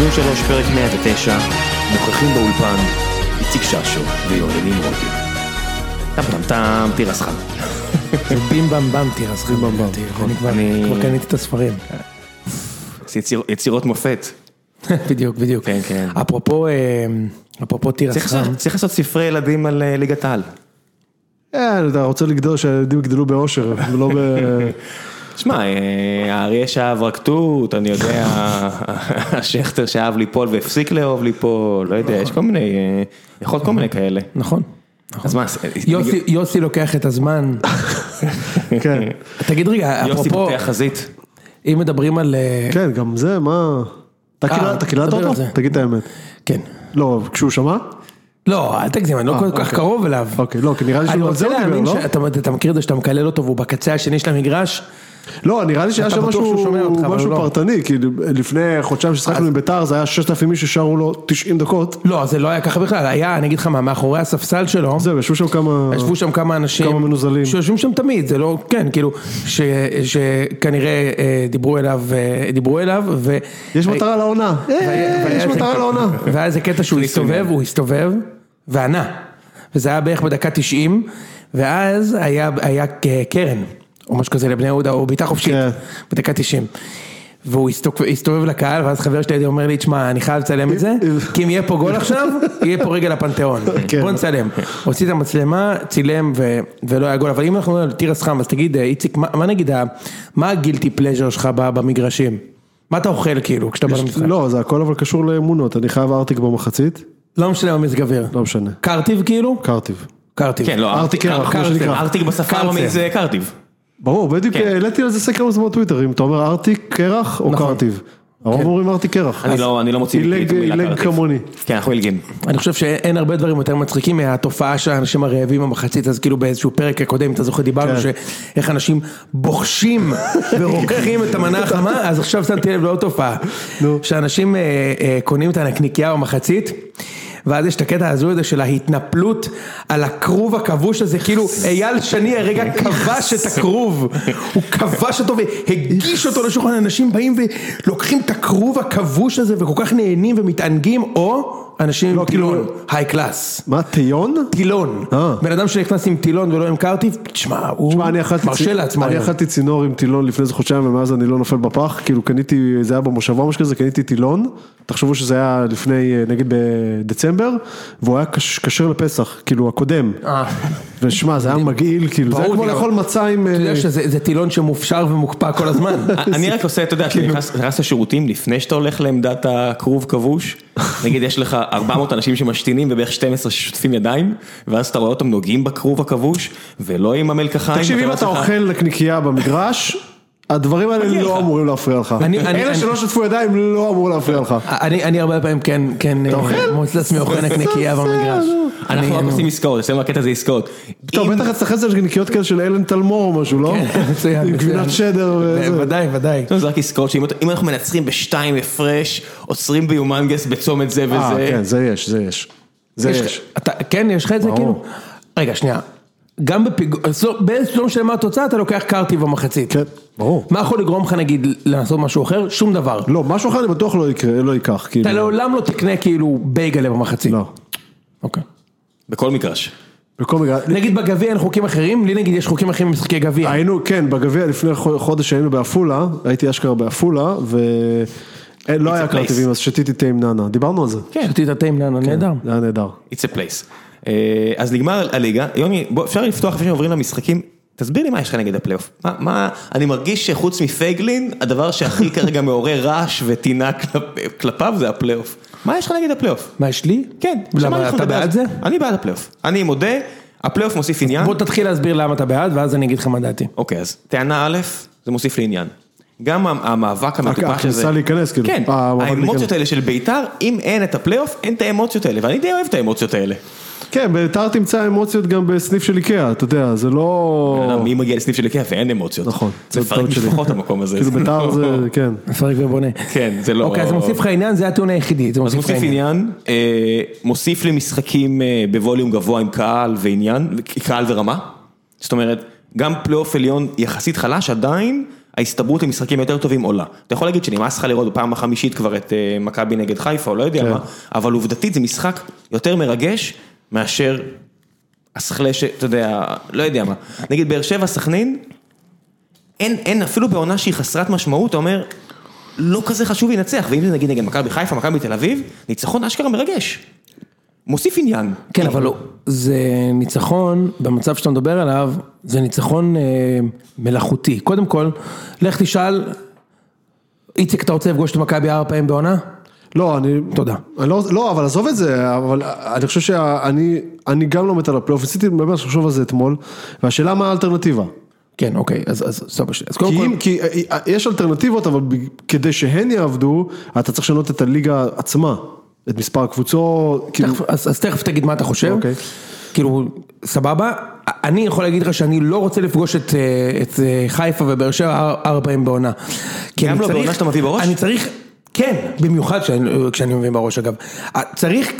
ציון שלוש, פרק 109, נוכחים באולפן, איציק ששו ויוני נמרודי. טם טם טם, תירס חם. זה בים במ במ תירס חם. בים במ, לדעתי, נכון. אני כבר- קניתי את הספרים. יציר- יצירות מופת. בדיוק, בדיוק. כן, כן. אפרופו, אה, אפרופו תירס חם. צריך לעשות ספרי ילדים על אה, ליגת העל. אה, אתה רוצה לגדול, שהילדים יגדלו באושר, ולא ב... שמע, אה, האריה שאהב רק תות, אני יודע, השכטר שאהב ליפול והפסיק לאהוב ליפול, לא יודע, יש כל מיני, אה, יכול להיות כל מיני כאלה. נכון. אז מה, יוסי- יוסי לוקח את הזמן. כן, תגיד רגע, יוסי אפרופו, פותח חזית. אם מדברים על... אה, כן, גם זה, מה... אתה אה, קיללת- אותו? תגיד את האמת. כן. לא, כשהוא שמע? לא, אל תגזים, אני לא כל כך אוקיי. קרוב אליו. אוקיי, לא, כי נראה לי שהוא על רוצה זה הוא להאמין דיבר, לא? שאתה אתה מכיר את זה שאתה מקלל אותו והוא בקצה השני של המגרש. לא, נראה לי שהיה שם משהו אותך, משהו לא. פרטני, כי לפני חודשיים ששחקנו עם ביתר, זה היה 6,000 איש ששרו לו 90 דקות. לא, זה לא היה ככה בכלל, היה, אני אגיד לך מה, מאחורי הספסל שלו, זהו, ישבו שם כמה... ישבו שם כמה אנשים, כמה מנוזלים. שיושבים שם תמיד, זה לא, כן, כאילו, שכנראה אה, דיברו אליו, אה, דיברו אליו, ו... יש מטרה לעונה. אה, יש מטרה לעונה. והיה איזה קטע שהוא הסתובב, הוא הסתובב, וענה. וזה היה בערך בדקה 90, ואז היה, קרן, או משהו כזה לבני יהודה, או בעיטה חופשית, כן. בדקה 90. והוא הסתובב לקהל, ואז חבר שלי אומר לי, תשמע, אני חייב לצלם את זה, כי אם יהיה פה גול עכשיו, יהיה פה רגע לפנתיאון. כן. בוא נצלם. הוציא את המצלמה, צילם, ו- ולא היה גול. אבל אם אנחנו מדברים על תירס חם, אז תגיד, אה, איציק, מה מה נגיד, מה הגילטי פלז'ר שלך במגרשים? מה אתה אוכל כאילו, כשאתה בא למשחק? לא, זה הכל אבל קשור לאמונות, אני חייב ארטיק במחצית, לא משנה במזג אוויר. לא משנה. קרטיב כאילו? קרטיב. קרטיב. כן, לא, ארטיק שנקרא. ארטיק בשפה. העממית זה קרטיב. ברור, בדיוק כן. העליתי על זה סקר מזמן בטוויטר, אם אתה אומר ארטיק קרח או נכון. קרטיב. הרוב אומרים ארטיק קרח. אני לא אני לא מוציא עילג- את המילה עילג קרטיב. כמוני. כן, אנחנו עילגים. אני חושב שאין הרבה דברים יותר מצחיקים מהתופעה של האנשים הרעבים במחצית, אז כאילו באיזשהו פרק הקודם, אתה זוכר, דיברנו כן. שאיך אנשים בוחשים ורוקחים את המנה החמה, אז עכשיו שמתי לב לעוד תופעה. שאנשים אה, אה, קונים את הנקניקייה במחצית. ואז יש את הקטע ההזוי הזה של ההתנפלות על הכרוב הכבוש הזה, כאילו אייל שני הרגע כבש את הכרוב, הוא כבש אותו והגיש אותו לשולחן, אנשים באים ולוקחים את הכרוב הכבוש הזה וכל כך נהנים ומתענגים, או אנשים לא, עם כאילו- טילון, היי קלאס, מה, טיון? טילון, אה. בן אדם שנכנס עם טילון ולא עם קרטיב, תשמע, הוא תשמע, אני אכלתי מרשה לעצמו, אני. אכלתי צינור עם טילון לפני איזה חודשיים ומאז אני לא נופל בפח, כאילו קניתי, זה היה במושבה או משהו כזה, קניתי טילון, תחשבו שזה היה לפני, אה, נגיד בדצמבר, והוא היה קש- כשר לפסח, כאילו הקודם, אה. ושמע, זה היה מגעיל, כאילו, זה היה כמו כאילו, לאכול מצה עם... אתה יודע שזה זה טילון שמופשר ומוקפא כל הזמן, אני רק עושה, אתה יודע, כשאתה נכנס נכנס לשירותים לפני שאתה הולך לעמדת הכרוב כבוש, נגיד יש לך 400 אנשים שמשתינים ובערך 12 ששוטפים ידיים, ואז אתה רואה אותם נוגעים בכרוב הכבוש, ולא עם המלקחיים. תקשיב, אם אתה אוכל נקניקייה במגרש, הדברים האלה לא. אמורים להפריע לך. אלה שלא שטפו ידיים לא אמור להפריע לך. אני אני הרבה פעמים כן, כן, אה? מוצא את עצמי אוכל נקניקייה במגרש. אנחנו רק עושים עסקאות, אצלנו הקטע זה עסקאות. טוב, בטח אצלך זה נקניקיות כאלה של אלן תלמור או משהו, לא? כן, מצוין, עם. גבינת שדר וזה. ודאי, ודאי. זה רק עסקאות שאם אם אנחנו מנצחים בשתיים הפרש, עוצרים ביומנגס בצומת זה אה, וזה. כן, זה יש, זה יש. זה יש- כן, יש לך את זה. כאילו? רגע, שנייה. גם בפיגור, באיזה לא משנה מה התוצאה, אתה לוקח קרטיב במחצית. כן, ברור. מה יכול לגרום לך נגיד לעשות משהו אחר? שום דבר. לא, משהו אחר אני בטוח לא יקרה, לא ייקח, כאילו. אתה לעולם לא תקנה כאילו בייגלה במחצית. לא. אוקיי. בכל מגרש. בכל מקרה, נגיד בגביע אין חוקים אחרים, לי נגיד יש חוקים אחרים במשחקי גביע. היינו, כן, בגביע לפני חו- חודש היינו בעפולה, הייתי אשכרה בעפולה, ולא היה place. קרטיבים, אז שתיתי תה עם נאנה, דיברנו על זה. כן. שתית תה עם נאנה, נהדר. זה היה נהדר. It's a place. אה, אז נגמר הליגה, יוני, בוא, אפשר לפתוח לפני שעוברים למשחקים, תסביר לי מה יש לך נגד הפלייאוף. מה, מה, אני מרגיש שחוץ מפייגלין, הדבר שהכי כרגע מעורר רעש וטינה כלפ, כלפיו זה הפלייאוף. מה יש לך נגד הפלייאוף? מה יש לי? כן, למה, אתה בעד זה? אני בעד הפלייאוף. אני מודה, הפלייאוף מוסיף עניין. בוא תתחיל להסביר למה אתה בעד, ואז אני אגיד לך מה דעתי. אוקיי, אז טענה א', זה מוסיף לי עניין. גם המאבק המטופש הזה, הכניסה להיכנס, כאילו. כן, אה, האמוציות. האלה של בית"ר, אם אין את הפלייאוף, אין את האמוציות האלה, ואני די אוהב את האמוציות האלה. כן, בית"ר תמצא אמוציות גם בסניף של איקאה, אתה יודע, זה לא... מי מגיע לסניף של איקאה ואין אמוציות. נכון, זה מפרק. משפחות המקום הזה. כאילו זה בית"ר זה, כן. מפרק ובונה. כן, זה לא... אוקיי, אז מוסיף לך עניין, זה הטיעון היחידי. זה אז מוסיף עניין. אה, מוסיף לי משחקים אה, בווליום גבוה עם קהל ועניין, קהל ורמה. זאת אומרת, גם פלייאוף עליון יחסית חלש, עדיין ההסתברות למשחקים יותר טובים עולה. אתה יכול להגיד שנמאס לך לראות בפעם החמישית כבר את אה, מכבי נגד חיפה, או לא יודע כן. מה, אבל עובדתית זה משחק יותר מרגש מאשר הסכלה אתה יודע, לא יודע מה. נגיד באר שבע, סכנין, אין, אין, אפילו בעונה שהיא חסרת משמעות, אתה אומר, לא כזה חשוב לנצח, ואם זה נגיד נגד מכבי חיפה, מכבי תל אביב, ניצחון אשכרה מרגש. מוסיף עניין. כן, אבל לא, זה ניצחון, במצב שאתה מדבר עליו, זה ניצחון אה, מלאכותי. קודם כל, לך תשאל, איציק, אתה רוצה לפגוש את מכבי ארבע פעמים בעונה? לא, אני... תודה. אני לא, לא, אבל עזוב את זה, אבל אני חושב שאני אני גם לא מת על הפלייאוף, ניסיתי באמת לחשוב על זה אתמול, והשאלה מה האלטרנטיבה. כן, אוקיי, אז אז סבבה שלי. אז קודם כי, כל, אם, כי יש אלטרנטיבות, אבל ב- כדי שהן יעבדו, אתה צריך לשנות את הליגה עצמה, את מספר הקבוצות, כאילו, תכף- אז אז תכף תגיד מה אתה חושב. אוקיי. כאילו, סבבה, אני יכול להגיד לך שאני לא רוצה לפגוש את, אה, את אה, חיפה ובאר שבע אר- ארבע פעמים בעונה. כי גם אני לא צריך- בעונה שאתה מביא בראש? אני צריך, כן, במיוחד כשאני, כשאני מבין בראש אגב. אה, צריך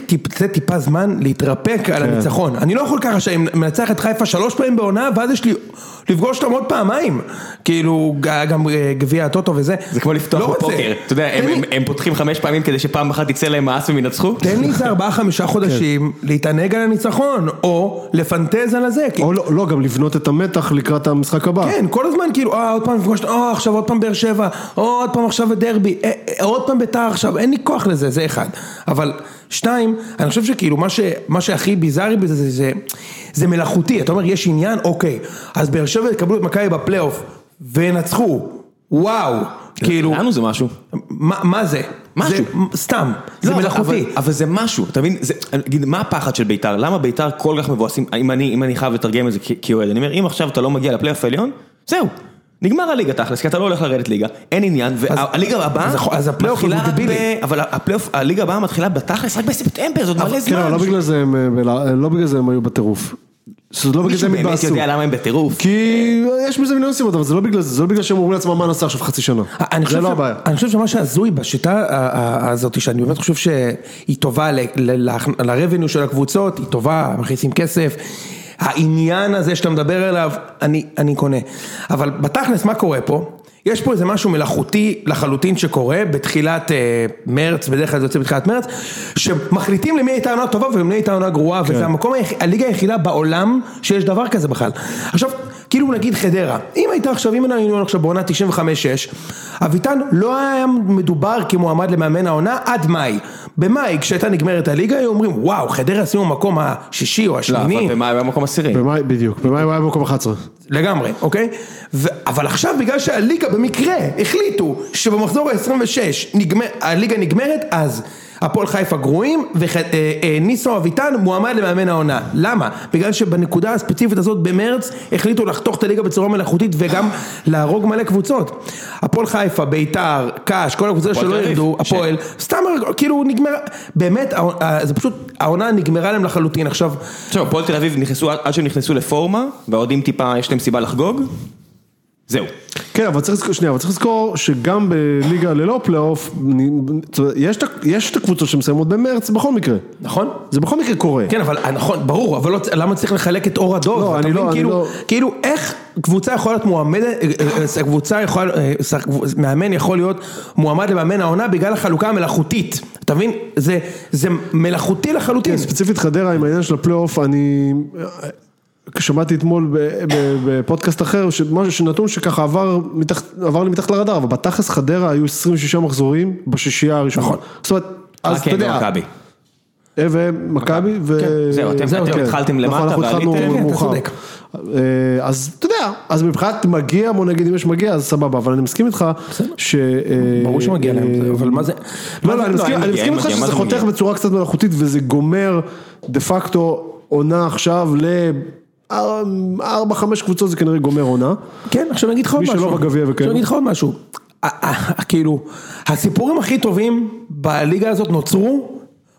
טיפה זמן להתרפק כן. על הניצחון. אני לא יכול ככה שאני מנצח את חיפה שלוש פעמים בעונה, ואז יש לי לפגוש אותם עוד פעמיים. כאילו, גם אה, גביע הטוטו וזה. זה כמו לפתוח לא. בפוקר, אתה יודע, הם- לי- הם- הם פותחים חמש פעמים כדי שפעם אחת יצא להם מאס והם ינצחו? תן לי איזה ארבעה חמישה חודשים להתענג על הניצחון, או לפנטז על הזה. כי- או לא, לא, גם לבנות את המתח לקראת המשחק הבא. כן, כל הזמן כאילו, אה, עוד פעם לפגוש, אה, עכשיו עוד פעם באר שבע, או עוד פעם עכשיו דרבי, אה, אה, עוד פעם ביתר עכשיו, אין לי כוח לזה, זה אחד. אבל שתיים, אני חושב שכאילו מה, ש, מה שהכי ביזארי בזה, זה, זה, זה מלאכותי, אתה אומר, יש עניין, אוקיי, אז באר שבע יקבלו את מכבי בפלייאוף, וינצחו, וואו, כאילו, לנו זה משהו. מה, מה זה? משהו. זה, סתם, זה לא, אבל- מלאכותי. אבל, אבל זה משהו, אתה מבין? זה, נגיד, מה הפחד של ביתר? למה ביתר כל כך מבואסים? אם אני, אם אני חייב לתרגם את זה כאוהד, אני אומר, אם עכשיו אתה לא מגיע לפלייאוף העליון, זהו. נגמר הליגה תכלס, כי אתה לא הולך לרדת ליגה, אין עניין, והליגה הבאה, אז יכול- אז הפלייאוף הוא מתחילה רק דבילי. ב- אבל הפלייאוף, הליגה הבאה מתחילה בתכלס רק בספטמבר, זאת מלא כן, זמן. אבל לא בגלל זה הם, אה, לא בגלל זה הם היו בטירוף. זאת לא בגלל זה מישהו הם באמת התבאסו. יודע למה הם בטירוף. כי יש בזה מיליון סיבות, אבל זה לא בגלל זה, זה לא בגלל שהם אומרים לעצמם מה נעשה עכשיו חצי שנה. אני חושב זה לא הבעיה. אני חושב שמה שהזוי בשיטה הזאת, שאני באמת חושב שהיא טובה ל-revenue של הקבוצות, היא טובה, מכניסים כסף, העניין הזה שאתה מדבר עליו, אני, אני קונה. אבל בתכלס, מה קורה פה? יש פה איזה משהו מלאכותי לחלוטין שקורה בתחילת אה, מרץ, בדרך כלל זה יוצא בתחילת מרץ, שמחליטים למי הייתה עונה טובה ולמי הייתה עונה גרועה, וזה המקום, היח- הליגה היחידה בעולם שיש דבר כזה בכלל. עכשיו, כאילו נגיד חדרה, אם הייתה עכשיו, אם היינו עכשיו בעונה 95-6, אביטן לא היה מדובר כמועמד למאמן העונה עד מאי. במאי, כשהייתה נגמרת הליגה, היו אומרים, וואו, חדרה שימו במקום השישי או לא, השמיני. אבל במה היה במקום עשירי? במאי, בדיוק, במאי הוא היה במקום 11. לגמרי, אוקיי? ו- אבל עכשיו בגלל שהליגה במקרה החליטו שבמחזור ה-26 נגמר, הליגה נגמרת, אז הפועל חיפה גרועים וניסו אביטן מועמד למאמן העונה. למה? בגלל שבנקודה הספציפית הזאת במרץ החליטו לחתוך את הליגה בצורה מלאכותית וגם להרוג מלא קבוצות. הפועל חיפה, ביתר, קאש, כל הקבוצות שלא ירדו, הפועל, סתם כאילו נגמר, באמת, הא- זה פשוט, העונה נגמרה להם לחלוטין עכשיו. עכשיו, הפועל תל אביב נכנסו, עד שהם נכנסו לפורמה, והאוהדים טיפה, יש להם סיבה לחגוג, זהו. כן, אבל צריך לזכור, שנייה, אבל צריך לזכור שגם בליגה ללא פלייאוף, יש את הקבוצות שמסיימות במרץ בכל מקרה. נכון? זה בכל מקרה קורה. כן, אבל נכון, ברור, אבל לא, למה צריך לחלק את אור הדוב? לא, אני מבין? לא- אני כאילו, לא- כאילו, איך קבוצה יכולה להיות מועמדת, אה, אה, קבוצה יכולה, אה, מאמן יכול להיות מועמד למאמן העונה בגלל החלוקה המלאכותית. אתה מבין? זה, זה מלאכותי לחלוטין. כן, ספציפית חדרה עם העניין של הפלייאוף, אני שמעתי אתמול ב- ב- בפודקאסט אחר, שמשהו שנתון שככה עבר מתחת- עבר לי מתחת לרדאר, אבל בתכלס חדרה היו 26 מחזורים בשישייה הראשונה. נכון. זאת אומרת, אז רק אתה הם יודע, ומכבי. אה, ומכבי, ו... זהו, אתם- זהו, אתם כן. התחלתם נכון, למטה אנחנו התחלנו ועליתם. כן, אתה מאוחר. צודק. אה, אז אתה יודע, אז מבחינת מגיע, בוא נגיד אם יש מגיע, אז סבבה, אבל אני מסכים איתך ש... אה, ברור שמגיע להם, אה, אבל מה זה... לא, לא, אני מסכים, איתך שזה זה חותך? בצורה קצת מלאכותית וזה גומר דה פקטו עונה עכשיו לארבע, חמש קבוצות זה כנראה גומר עונה. כן, עכשיו אני אגיד לך עוד מי משהו. שלא בגביע וכאלה. עכשיו אני אגיד לך עוד משהו. כאילו, הסיפורים הכי טובים בליגה הזאת נוצרו,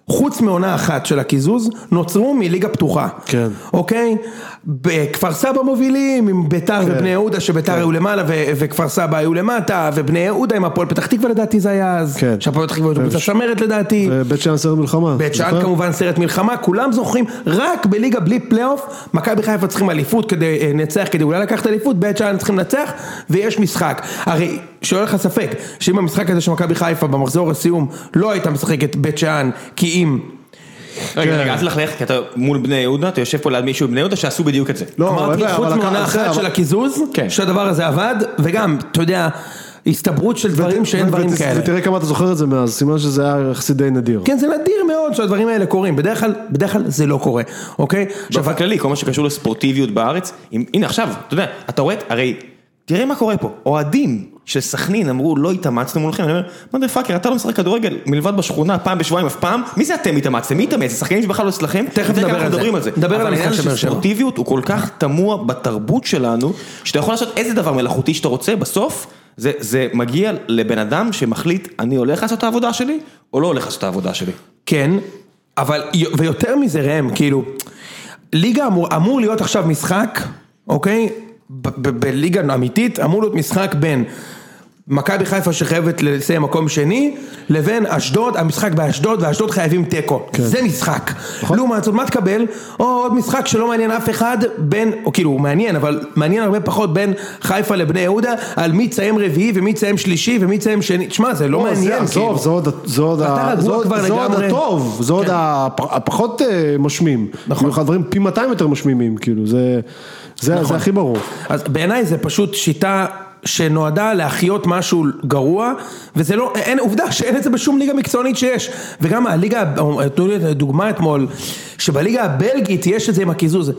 חוץ מעונה אחת של הקיזוז, נוצרו מליגה פתוחה. כן. אוקיי? בכפר סבא מובילים, עם ביתר ובני יהודה, שביתר היו למעלה וכפר סבא היו למטה, ובני יהודה עם הפועל פתח תקווה לדעתי זה היה אז, כן. שהפועל פתח תקווה בקבוצה צמרת לדעתי. בית שאן סרט מלחמה. בית שאן זוכר? כמובן סרט מלחמה, כולם זוכרים, רק בליגה בלי פלייאוף, מכבי חיפה צריכים אליפות כדי אה, לנצח, כדי אולי לקחת אליפות, בית שאן צריכים לנצח, ויש משחק. הרי, שלא לך ספק, שאם המשחק הזה של מכבי חיפה במחזור הסיום לא הייתה משחקת בית שאן, כי אם... רגע, רגע, אל תלכלך, כי אתה מול בני יהודה, אתה יושב פה ליד מישהו בבני יהודה שעשו בדיוק את זה. לא, אמרתי, אבל- חוץ אבל מעונה אחת של הקיזוז, כן. שהדבר הזה עבד, וגם, אתה יודע, הסתברות של דברים שאין דברים כאלה. ותראה כמה אתה זוכר את זה מאז, סימן שזה היה יחסית די נדיר. כן, זה נדיר מאוד שהדברים האלה קורים, בדרך כלל, בדרך כלל זה לא קורה, אוקיי? עכשיו, באופן כללי, כל מה שקשור לספורטיביות בארץ, הנה עכשיו, אתה יודע, אתה רואה, הרי, תראה מה קורה פה, אוהדים של סכנין אמרו לא התאמצנו מולכם, אני אומר, מודר פאקר, אתה לא משחק כדורגל מלבד בשכונה פעם בשבועיים אף פעם, מי זה אתם התאמצתם, מי התאמץ, זה שחקנים שבכלל לא אצלכם, תכף נדבר על זה. נדבר על אבל המשחק העניין של באר שבע. ספורטיביות הוא כל כך תמוה בתרבות שלנו, שאתה יכול לעשות איזה דבר מלאכותי שאתה רוצה, בסוף זה, זה מגיע לבן אדם שמחליט, אני הולך לעשות את העבודה שלי, או לא הולך לעשות את העבודה שלי. כן, אבל, ויותר מזה ראם, כאילו, ליגה אמור, אמור להיות עכשיו משחק, אוקיי? בליגה אמיתית אמור להיות משחק בין מכבי חיפה שחייבת לסיים מקום שני, לבין אשדוד, המשחק באשדוד, ואשדוד חייבים תיקו. זה משחק. לעומת זאת, מה תקבל? או עוד משחק שלא מעניין אף אחד בין, או כאילו, הוא מעניין, אבל מעניין הרבה פחות בין חיפה לבני יהודה, על מי תסיים רביעי ומי תסיים שלישי ומי תסיים שני. תשמע, זה לא זה- מעניין, עזוב, זה עוד- זה עוד אתה ה- רגוע זה עוד- זה. הטוב, זה עוד הפ- הפחות אה, משמים. נכון. דברים פי 200 יותר משמימים, כאילו, זה זה נכון. זה הכי ברור. אז בעיניי זה פשוט שיטה שנועדה להחיות משהו גרוע, וזה לא, אין, עובדה שאין את זה בשום ליגה מקצוענית שיש. וגם הליגה, נתנו לי דוגמה אתמול, שבליגה הבלגית יש את זה עם הקיזוז.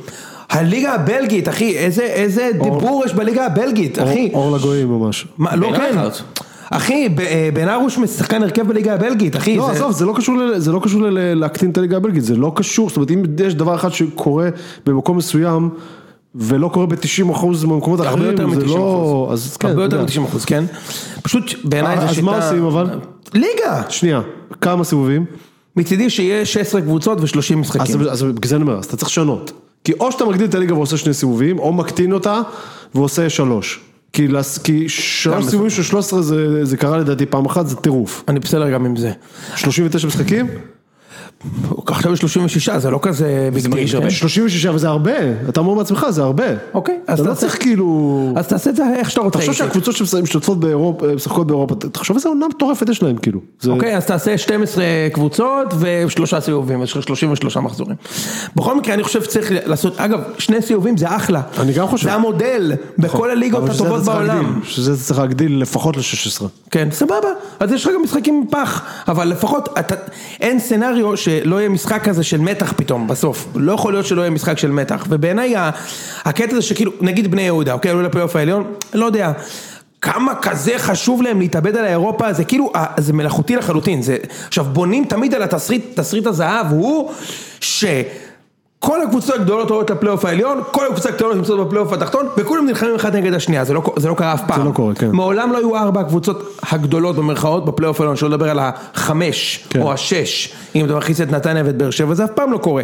הליגה הבלגית, אחי, איזה, איזה דיבור יש בליגה הבלגית, אחי. אור אור לגויים ממש. מה, לא כן. ארוש. אחי, אה, בן ארוש משחקן הרכב בליגה הבלגית, אחי. לא, עזוב, זה לא קשור זה לא קשור ל- להקטין את הליגה הבלגית, זה לא קשור, זאת אומרת, אם יש דבר אחד שקורה במקום מסוים, ולא קורה ב-90% מהמקומות הרבה האחרים, יותר זה מ-90 לא... אז כן, הרבה יותר יודע. מ-90 אחוז, כן? פשוט בעיניי זה אז שיטה... מה עושים אבל? ליגה! שנייה, כמה סיבובים? מצידי שיהיה 16 קבוצות ו-30 אז משחקים. אז בגלל זה אני אומר, אז אתה צריך לשנות. כי או שאתה מגדיל את הליגה ועושה שני סיבובים, או מקטין אותה ועושה שלוש. כי לס- כי שלוש. סיבובים של 13 זה זה קרה לדעתי פעם אחת, זה טירוף. אני בסדר גם עם זה. 39 משחקים? עכשיו יש 36, זה לא כזה... ביג מרגיש הרבה. כן? 36 וזה הרבה, אתה אומר בעצמך, זה הרבה. אוקיי, אז אתה לא צריך כאילו... אז תעשה את זה איך שאתה רוצה. תחשוב. שהקבוצות שמשתתפות באירופה, משחקות באירופה, תחשוב איזה עונה מטורפת יש להם כאילו. זה- אוקיי, אז תעשה 12 קבוצות ושלושה סיבובים, יש לך 33 מחזורים. בכל מקרה, אני חושב שצריך לעשות, אגב, שני סיבובים זה אחלה. אני גם חושב. זה המודל בכל הליגות אבל שזה הטובות בעולם. שזה צריך להגדיל לפחות ל-16. כן, סבבה, אז יש לך גם משחקים עם פח, אבל לפחות אין סצנריו שלא יהיה משחק כזה של מתח פתאום בסוף, לא יכול להיות שלא יהיה משחק של מתח, ובעיניי הקטע זה שכאילו, נגיד בני יהודה, אוקיי, עלו לפלייאוף העליון, לא יודע. כמה כזה חשוב להם להתאבד על האירופה, זה כאילו, אה, זה מלאכותי לחלוטין, זה, עכשיו בונים תמיד על התסריט, תסריט הזהב הוא ש... כל הקבוצות הגדולות עולות לפלייאוף העליון, כל הקבוצות הקטנות נמצאות בפלייאוף התחתון, וכולם נלחמים אחד נגד השנייה, זה לא, זה לא קרה אף פעם. לא קורה, כן. מעולם לא היו ארבע הקבוצות הגדולות במרכאות בפלייאוף העליון, שלא לדבר על החמש כן. או השש, אם אתה מכניס את נתניה ואת באר שבע, זה אף פעם לא קורה.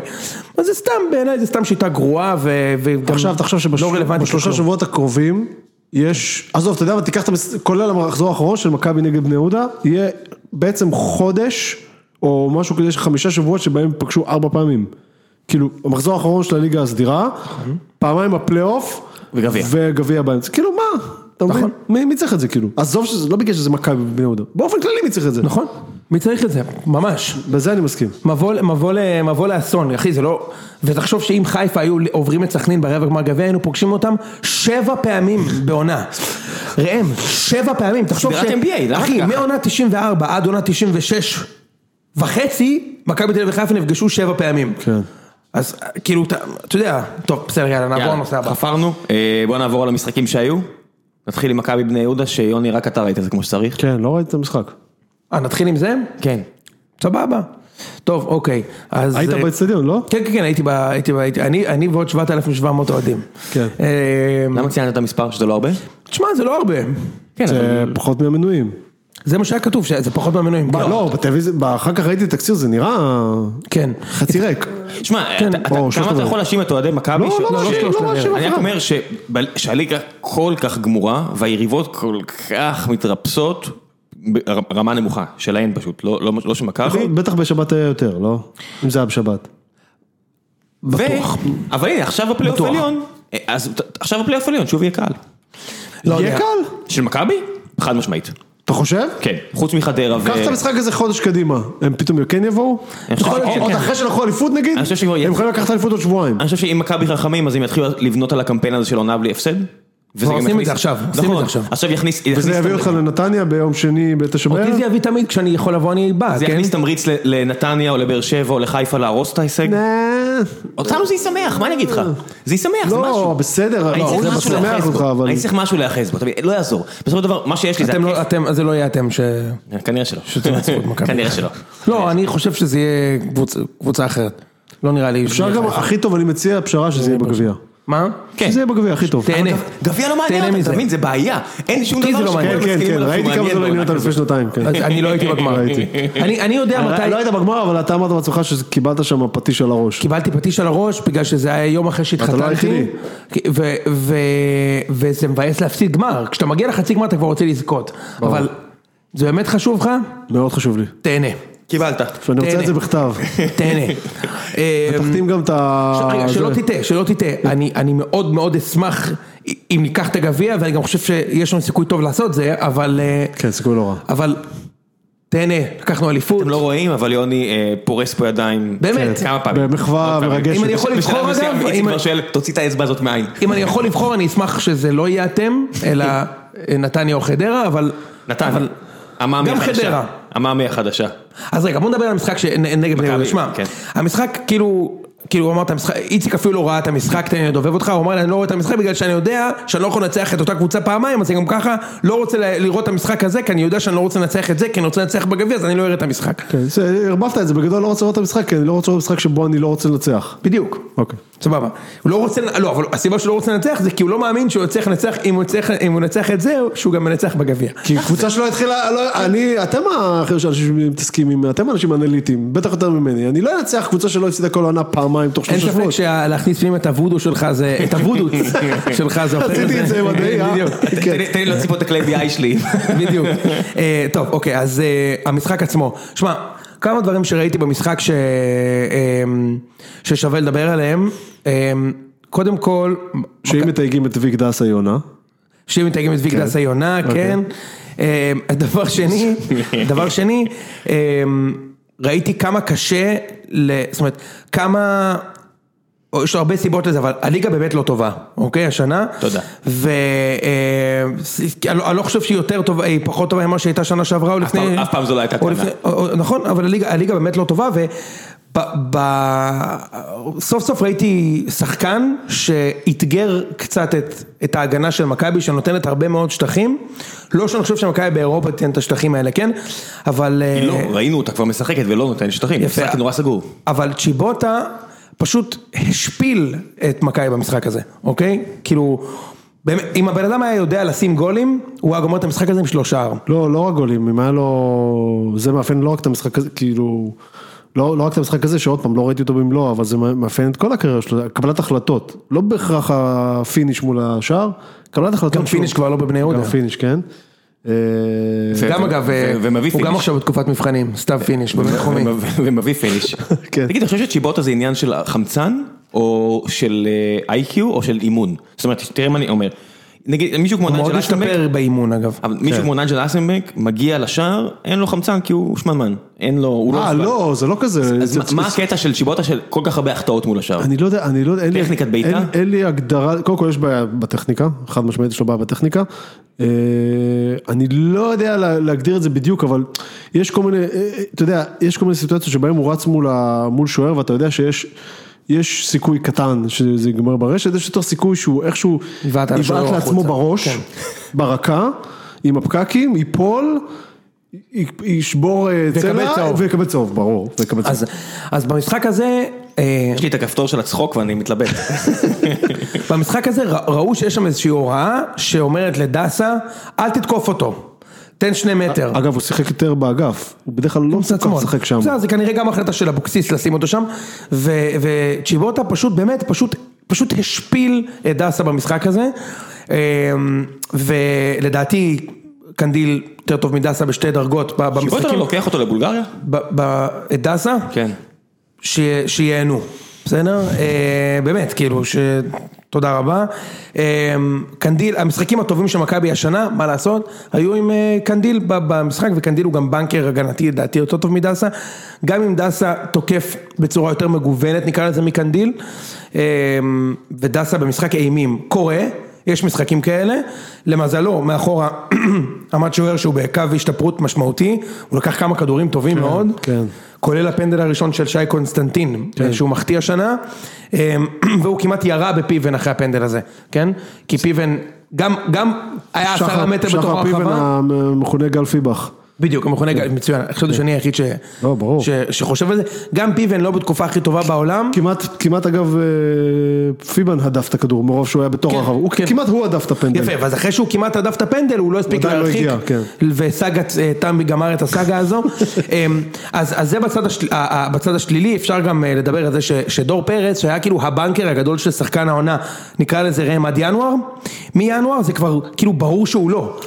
אז זה סתם, בעיניי זה סתם שיטה גרועה וגם עכשיו תחשוב לא שבשלושה לכלום. שבועות הקרובים יש, עזוב, אתה יודע מה, תיקח את המס... כולל המחזור האחרון של מכבי נגד בני יהודה, יהיה בעצם חודש, או משהו כזה, יש חמישה שבועות שבהם פגשו ארבע פעמים. כאילו, המחזור האחרון של הליגה הסדירה, פעמיים בפלייאוף, וגביע. וגביע באמצע, כאילו מה, אתה מבין? נכון. מי מי צריך את זה כאילו? עזוב שזה, לא בגלל שזה מכבי בני יהודה, באופן כללי מי צריך את זה? נכון, מי צריך את זה? ממש. בזה אני מסכים. מבוא, מבוא, מבוא לאסון, אחי, זה לא... ותחשוב שאם חיפה היו עוברים את סכנין ברבע גמר גביע, היינו פוגשים אותם שבע פעמים בעונה. ראם, שבע פעמים, תחשוב סדרת NBA, אחי, ככה? מעונה 94 עד עונה 96 וחצי, מכבי תל אביב וחיפה נפגשו שבע פעמים. כן. אז כאילו, אתה אתה יודע, טוב, בסדר, יאללה, נעבור לנושא הבא. חפרנו, אה, בוא נעבור על המשחקים שהיו. נתחיל עם מכבי בני יהודה, שיוני רק אתה ראית את זה כמו שצריך. כן, לא ראיתי את המשחק. אה, נתחיל עם זה? כן. סבבה. טוב, אוקיי. אז... היית אה, באצטדיון, לא? כן, כן, כן, הייתי ב... הייתי ב... הייתי... אני, אני ועוד 7,700 אוהדים. כן. אה, למה ציינת את המספר שזה לא הרבה? תשמע, זה לא הרבה. כן, זה פחות מהמנויים. זה מה שהיה כתוב, שזה פחות מהמנויים. מה, לא, בטלוויזיה, אחר כך ראיתי את התקציר, זה נראה כן. חצי ריק. שמע, כן. כמה אתה. יכול להאשים את אוהדי מכבי? לא, לא, לא, לא. מאשים אני רק. אומר שהליגה כל כך גמורה והיריבות כל כך מתרפסות ברמה נמוכה, שלהן פשוט, לא- לא לא של מכבי. בטח בשבת היה יותר, לא? אם זה היה בשבת. ו- אבל הנה, עכשיו הפלייאוף בטוח. העליון, אה, אז עכשיו הפלייאוף העליון, שוב יהיה קל. לא יהיה. קל? של מכבי? חד משמעית. אתה חושב? כן, חוץ מחדרה ו... קח את המשחק הזה חודש קדימה, הם פתאום כן יבואו? עוד. אחרי שלקחו אליפות נגיד? הם יכולים לקחת אליפות עוד שבועיים. אני חושב שאם מכבי חכמים אז הם יתחילו לבנות על הקמפיין הזה של עונה בלי הפסד. כבר עושים את זה עכשיו, עושים את נכון, זה עכשיו. עכשיו יכניס... וזה יביא אותך לנתניה ביום שני בתשע אותי בערב? זה יביא תמיד, כשאני יכול לבוא אני בא, זה כן? יכניס תמריץ לנתניה או לבאר שבע או לחיפה להרוס את ההישג. אותנו זה ישמח, מה אני אגיד לך? זה ישמח, זה לא, משהו. בסדר, אני לא, צריך זה משמח אותך, אבל... אני צריך משהו להיאחז בו? לא יעזור. בסופו של דבר, מה שיש לי זה אתם לא, זה לא יהיה אתם ש... כנראה שלא. כנראה שלא. לא, אני חושב שזה יהיה קבוצ- קבוצה אחרת. לא נראה לי... אפשר גם, הכי טוב, אני מציע פשרה שזה יהיה בגביע. מה? כן. יהיה בגביע הכי טוב. תהנה. גביע לא מעניין אותם. אתה מבין? זה בעיה. אין שום זה דבר לא שכולם. כן, כן, מסכימים כן, עליו ראיתי כמה זה לא עניין אותם לפני. שנתיים, כן. אני לא הייתי בגמר. אני אני יודע מתי... לא היית בגמר, אבל אתה אמרת בעצמך שקיבלת שם פטיש על הראש. קיבלתי פטיש על הראש בגלל שזה היה יום אחרי לא שהתחתנתי. היחידי. ו- ו- וזה מבאס להפסיד גמר. כשאתה מגיע לחצי גמר אתה כבר רוצה לזכות. אבל זה באמת חשוב לך? מאוד חשוב לי. תהנה. קיבלת. שאני רוצה. את זה בכתב. תהנה. אה, תחתים גם את ה... רגע, שלא. תטעה, שלא תטעה, אני, אני מאוד מאוד אשמח אם ניקח את הגביע, ואני גם חושב שיש לנו סיכוי טוב לעשות זה, אבל, אה, כן, סיכוי לא רע. אבל תהנה, לקחנו אליפות, אתם לא רואים, אבל יוני אה, פורס פה ידיים. באמת. כמה פעמים. במחווה עוד פעמים. מרגשת. אם אני יכול בשלב לבחור, מסוים אגב, איציק אם- כבר שואל, תוציא את האצבע הזאת מהעין. אם אני יכול לבחור אני אשמח שזה לא יהיה אתם, אלא נתניה או חדרה, אבל, המאמי גם. חדרה. המאמי החדשה. אז רגע בוא נדבר על המשחק שנגד בני יהודה, שמע, כן. המשחק כאילו, כאילו אמרת, המשחק- איציק אפילו לא ראה את המשחק, תן לי לדובב אותך, הוא אמר לי אני לא רואה את המשחק בגלל שאני יודע שאני לא יכול לנצח את אותה קבוצה פעמיים, אז אני גם ככה לא רוצה לראות את המשחק הזה, כי אני יודע שאני לא רוצה לנצח את זה, כי אני רוצה לנצח בגביע, אז אני לא אראה את המשחק. כן, ערבבת את זה, בגדול לא רוצה לראות את המשחק, כי אני לא רוצה לראות משחק שבו אני לא רוצה לנצח. בדיוק. אוקיי. סבבה. הוא לא רוצה, לא, אבל הסיבה שהוא לא רוצה לנצח זה כי הוא לא מאמין שהוא יצליח לנצח, אם הוא הוא ינצח את זה, שהוא גם מנצח בגביע. כי קבוצה שלא התחילה, לא, אני, אתם האחרים שמתעסקים עם, אתם אנשים אנליטיים, בטח יותר ממני, אני לא אנצח קבוצה שלא הפסידה כל העונה פעמיים תוך אין שלושה ספק שבועות. שלהכניס פנימה את הוודו שלך זה, את הוודו שלך זה עשיתי את זה מדעי, אה? בדיוק. כן. תן לי- להוציא פה את הכלי BI שלי. בדיוק. אה, טוב, אוקיי, אז אה, המשחק עצמו. שמע, כמה דברים שראיתי במשחק. אה, ששווה לדבר עליהם. אה, קודם כל, שאם מתייגים את ויק דסה יונה, שאם מתייגים את ויק כן. דסה יונה, אוקיי. כן. אה, דבר שני, דבר שני, ראיתי כמה קשה, ל- זאת אומרת, כמה... או, יש לו הרבה סיבות לזה, אבל הליגה באמת לא טובה, אוקיי, השנה. תודה. ואני לא חושב שהיא יותר טובה, היא פחות טובה ממה שהייתה שנה שעברה או לפני... אף פעם זו לא הייתה טענה. נכון, אבל הליגה הליגה באמת לא טובה, וסוף סוף ראיתי שחקן שאתגר קצת את, את ההגנה של מכבי, שנותנת הרבה מאוד שטחים. לא שאני חושב שמכבי באירופה תיתן את השטחים האלה, כן? אבל... אה, לא, ראינו אותה כבר משחקת ולא נותן שטחים. יפה. משחק נורא סגור. אבל צ'יבוטה פשוט השפיל את מכבי במשחק הזה, אוקיי? כאילו, אם הבן אדם היה יודע לשים גולים, הוא היה גומר את המשחק הזה עם שלושה. לא, לא רק גולים, אם היה לו, זה מאפיין לא רק את המשחק הזה, כאילו, לא, לא רק את המשחק הזה, שעוד פעם, לא ראיתי אותו במלואו, אבל זה מאפיין את כל הקריירה שלו, קבלת החלטות, לא בהכרח הפיניש מול השער, קבלת החלטות. גם finish שלו. כבר לא בבני יהודה. גם finish, כן. אה, גם אגב, ו- ומביא הוא גם. עכשיו בתקופת מבחנים, סתיו finish, בבינתחומי. ומב- ומביא פיניש. כן. תגיד, אתה חושב שצ'יבוטה זה עניין של חמצן, או של IQ, או של אימון? זאת אומרת, תראה מה אני אומר. נגיד, מישהו כמו הוא מאוד נג'ל אסנבק, השתפר באימון אגב. מישהו כן. כמו נג'ל אסנבק מגיע לשער, אין לו חמצן כי הוא שמנמן. אין לו, הוא לא... אה. לא, זה לא כזה. אז זה- מה- הקטע של צ'יבוטה של כל כך הרבה החטאות מול השער? אני לא יודע, אני לא יודע, אין לי, טכניקת בעיטה? אין, לי הגדרה, קודם כל יש בעיה בטכניקה, חד משמעית יש לו בעיה בטכניקה, אה, אני לא יודע לה, להגדיר את זה בדיוק, אבל יש כל מיני, אה, אה, אתה יודע, יש כל מיני סיטואציות שבהם הוא רץ מול שוער ואתה יודע שיש, יש סיכוי קטן שזה ייגמר ברשת, יש יותר סיכוי שהוא איכשהו יבעט לעצמו החוצה. בראש, כן. ברקה, עם הפקקים, ייפול, ישבור אה, צלע. ויקבל צהוב, ברור, ויקבל צהוב. אז, אז במשחק הזה, אה, יש לי את הכפתור של הצחוק ואני מתלבט. במשחק הזה ראו שיש שם איזושהי הוראה שאומרת לדסה, אל תתקוף אותו. תן שני מטר. אגב, הוא שיחק יותר באגף, הוא בדרך כלל לא מצד כל כך שמאל. משחק שם. בסדר, זה כנראה גם החלטה של אבוקסיס לשים אותו שם, ו- וצ'יבוטה פשוט, באמת, פשוט, פשוט השפיל את דסה במשחק הזה, אמ, ולדעתי קנדיל יותר טוב מדסה בשתי דרגות ב- שיבוטה לא במשחקים, לוקח אותו לבולגריה? את דסה, כן. ש- שיהנו, בסדר? אה, באמת, כאילו, ש... תודה רבה. אה, קנדיל, המשחקים הטובים של מכבי השנה, מה לעשות, היו עם אה, קנדיל במשחק, וקנדיל הוא גם בונקר הגנתי, לדעתי יותר טוב מדסה. גם אם דסה תוקף בצורה יותר מגוונת, נקרא לזה מקנדיל, אה, ודסה במשחק אימים קורה. יש משחקים כאלה, למזלו, מאחורה עמד שוער שהוא בקו השתפרות משמעותי, הוא לקח כמה כדורים טובים מאוד, כן. כולל הפנדל הראשון של שי קונסטנטין, שהוא מחטיא השנה, אמ, והוא כמעט ירה בפיבן אחרי הפנדל הזה, כן? כי פיבן גם, גם היה עשרה מטר בתוך שחר פיבן הרחבה, המכונה גל פיבח. בדיוק, המכונה גל, מצוין, חשבתי שאני היחיד ש- לא, ברור. ש- שחושב על זה, גם פיבן לא בתקופה הכי טובה בעולם, כמעט, אגב, אה, פיבן הדף את הכדור מרוב שהוא היה בתוך כן, הרחבה. הוא- כן. כמעט הוא הדף את הפנדל. יפה, ואז אחרי שהוא כמעט הדף את הפנדל, הוא לא הספיק לא להרחיק, כן. וסאגת אה, תמי גמר את הסאגה הזו. אמ, אז אז זה בצד השלילי, אפשר גם אה, לדבר על זה ש- שדור פרץ, שהיה כאילו הבנקר הגדול של שחקן העונה, נקרא לזה ראם עד ינואר, מינואר זה כבר כאילו ברור שהוא לא.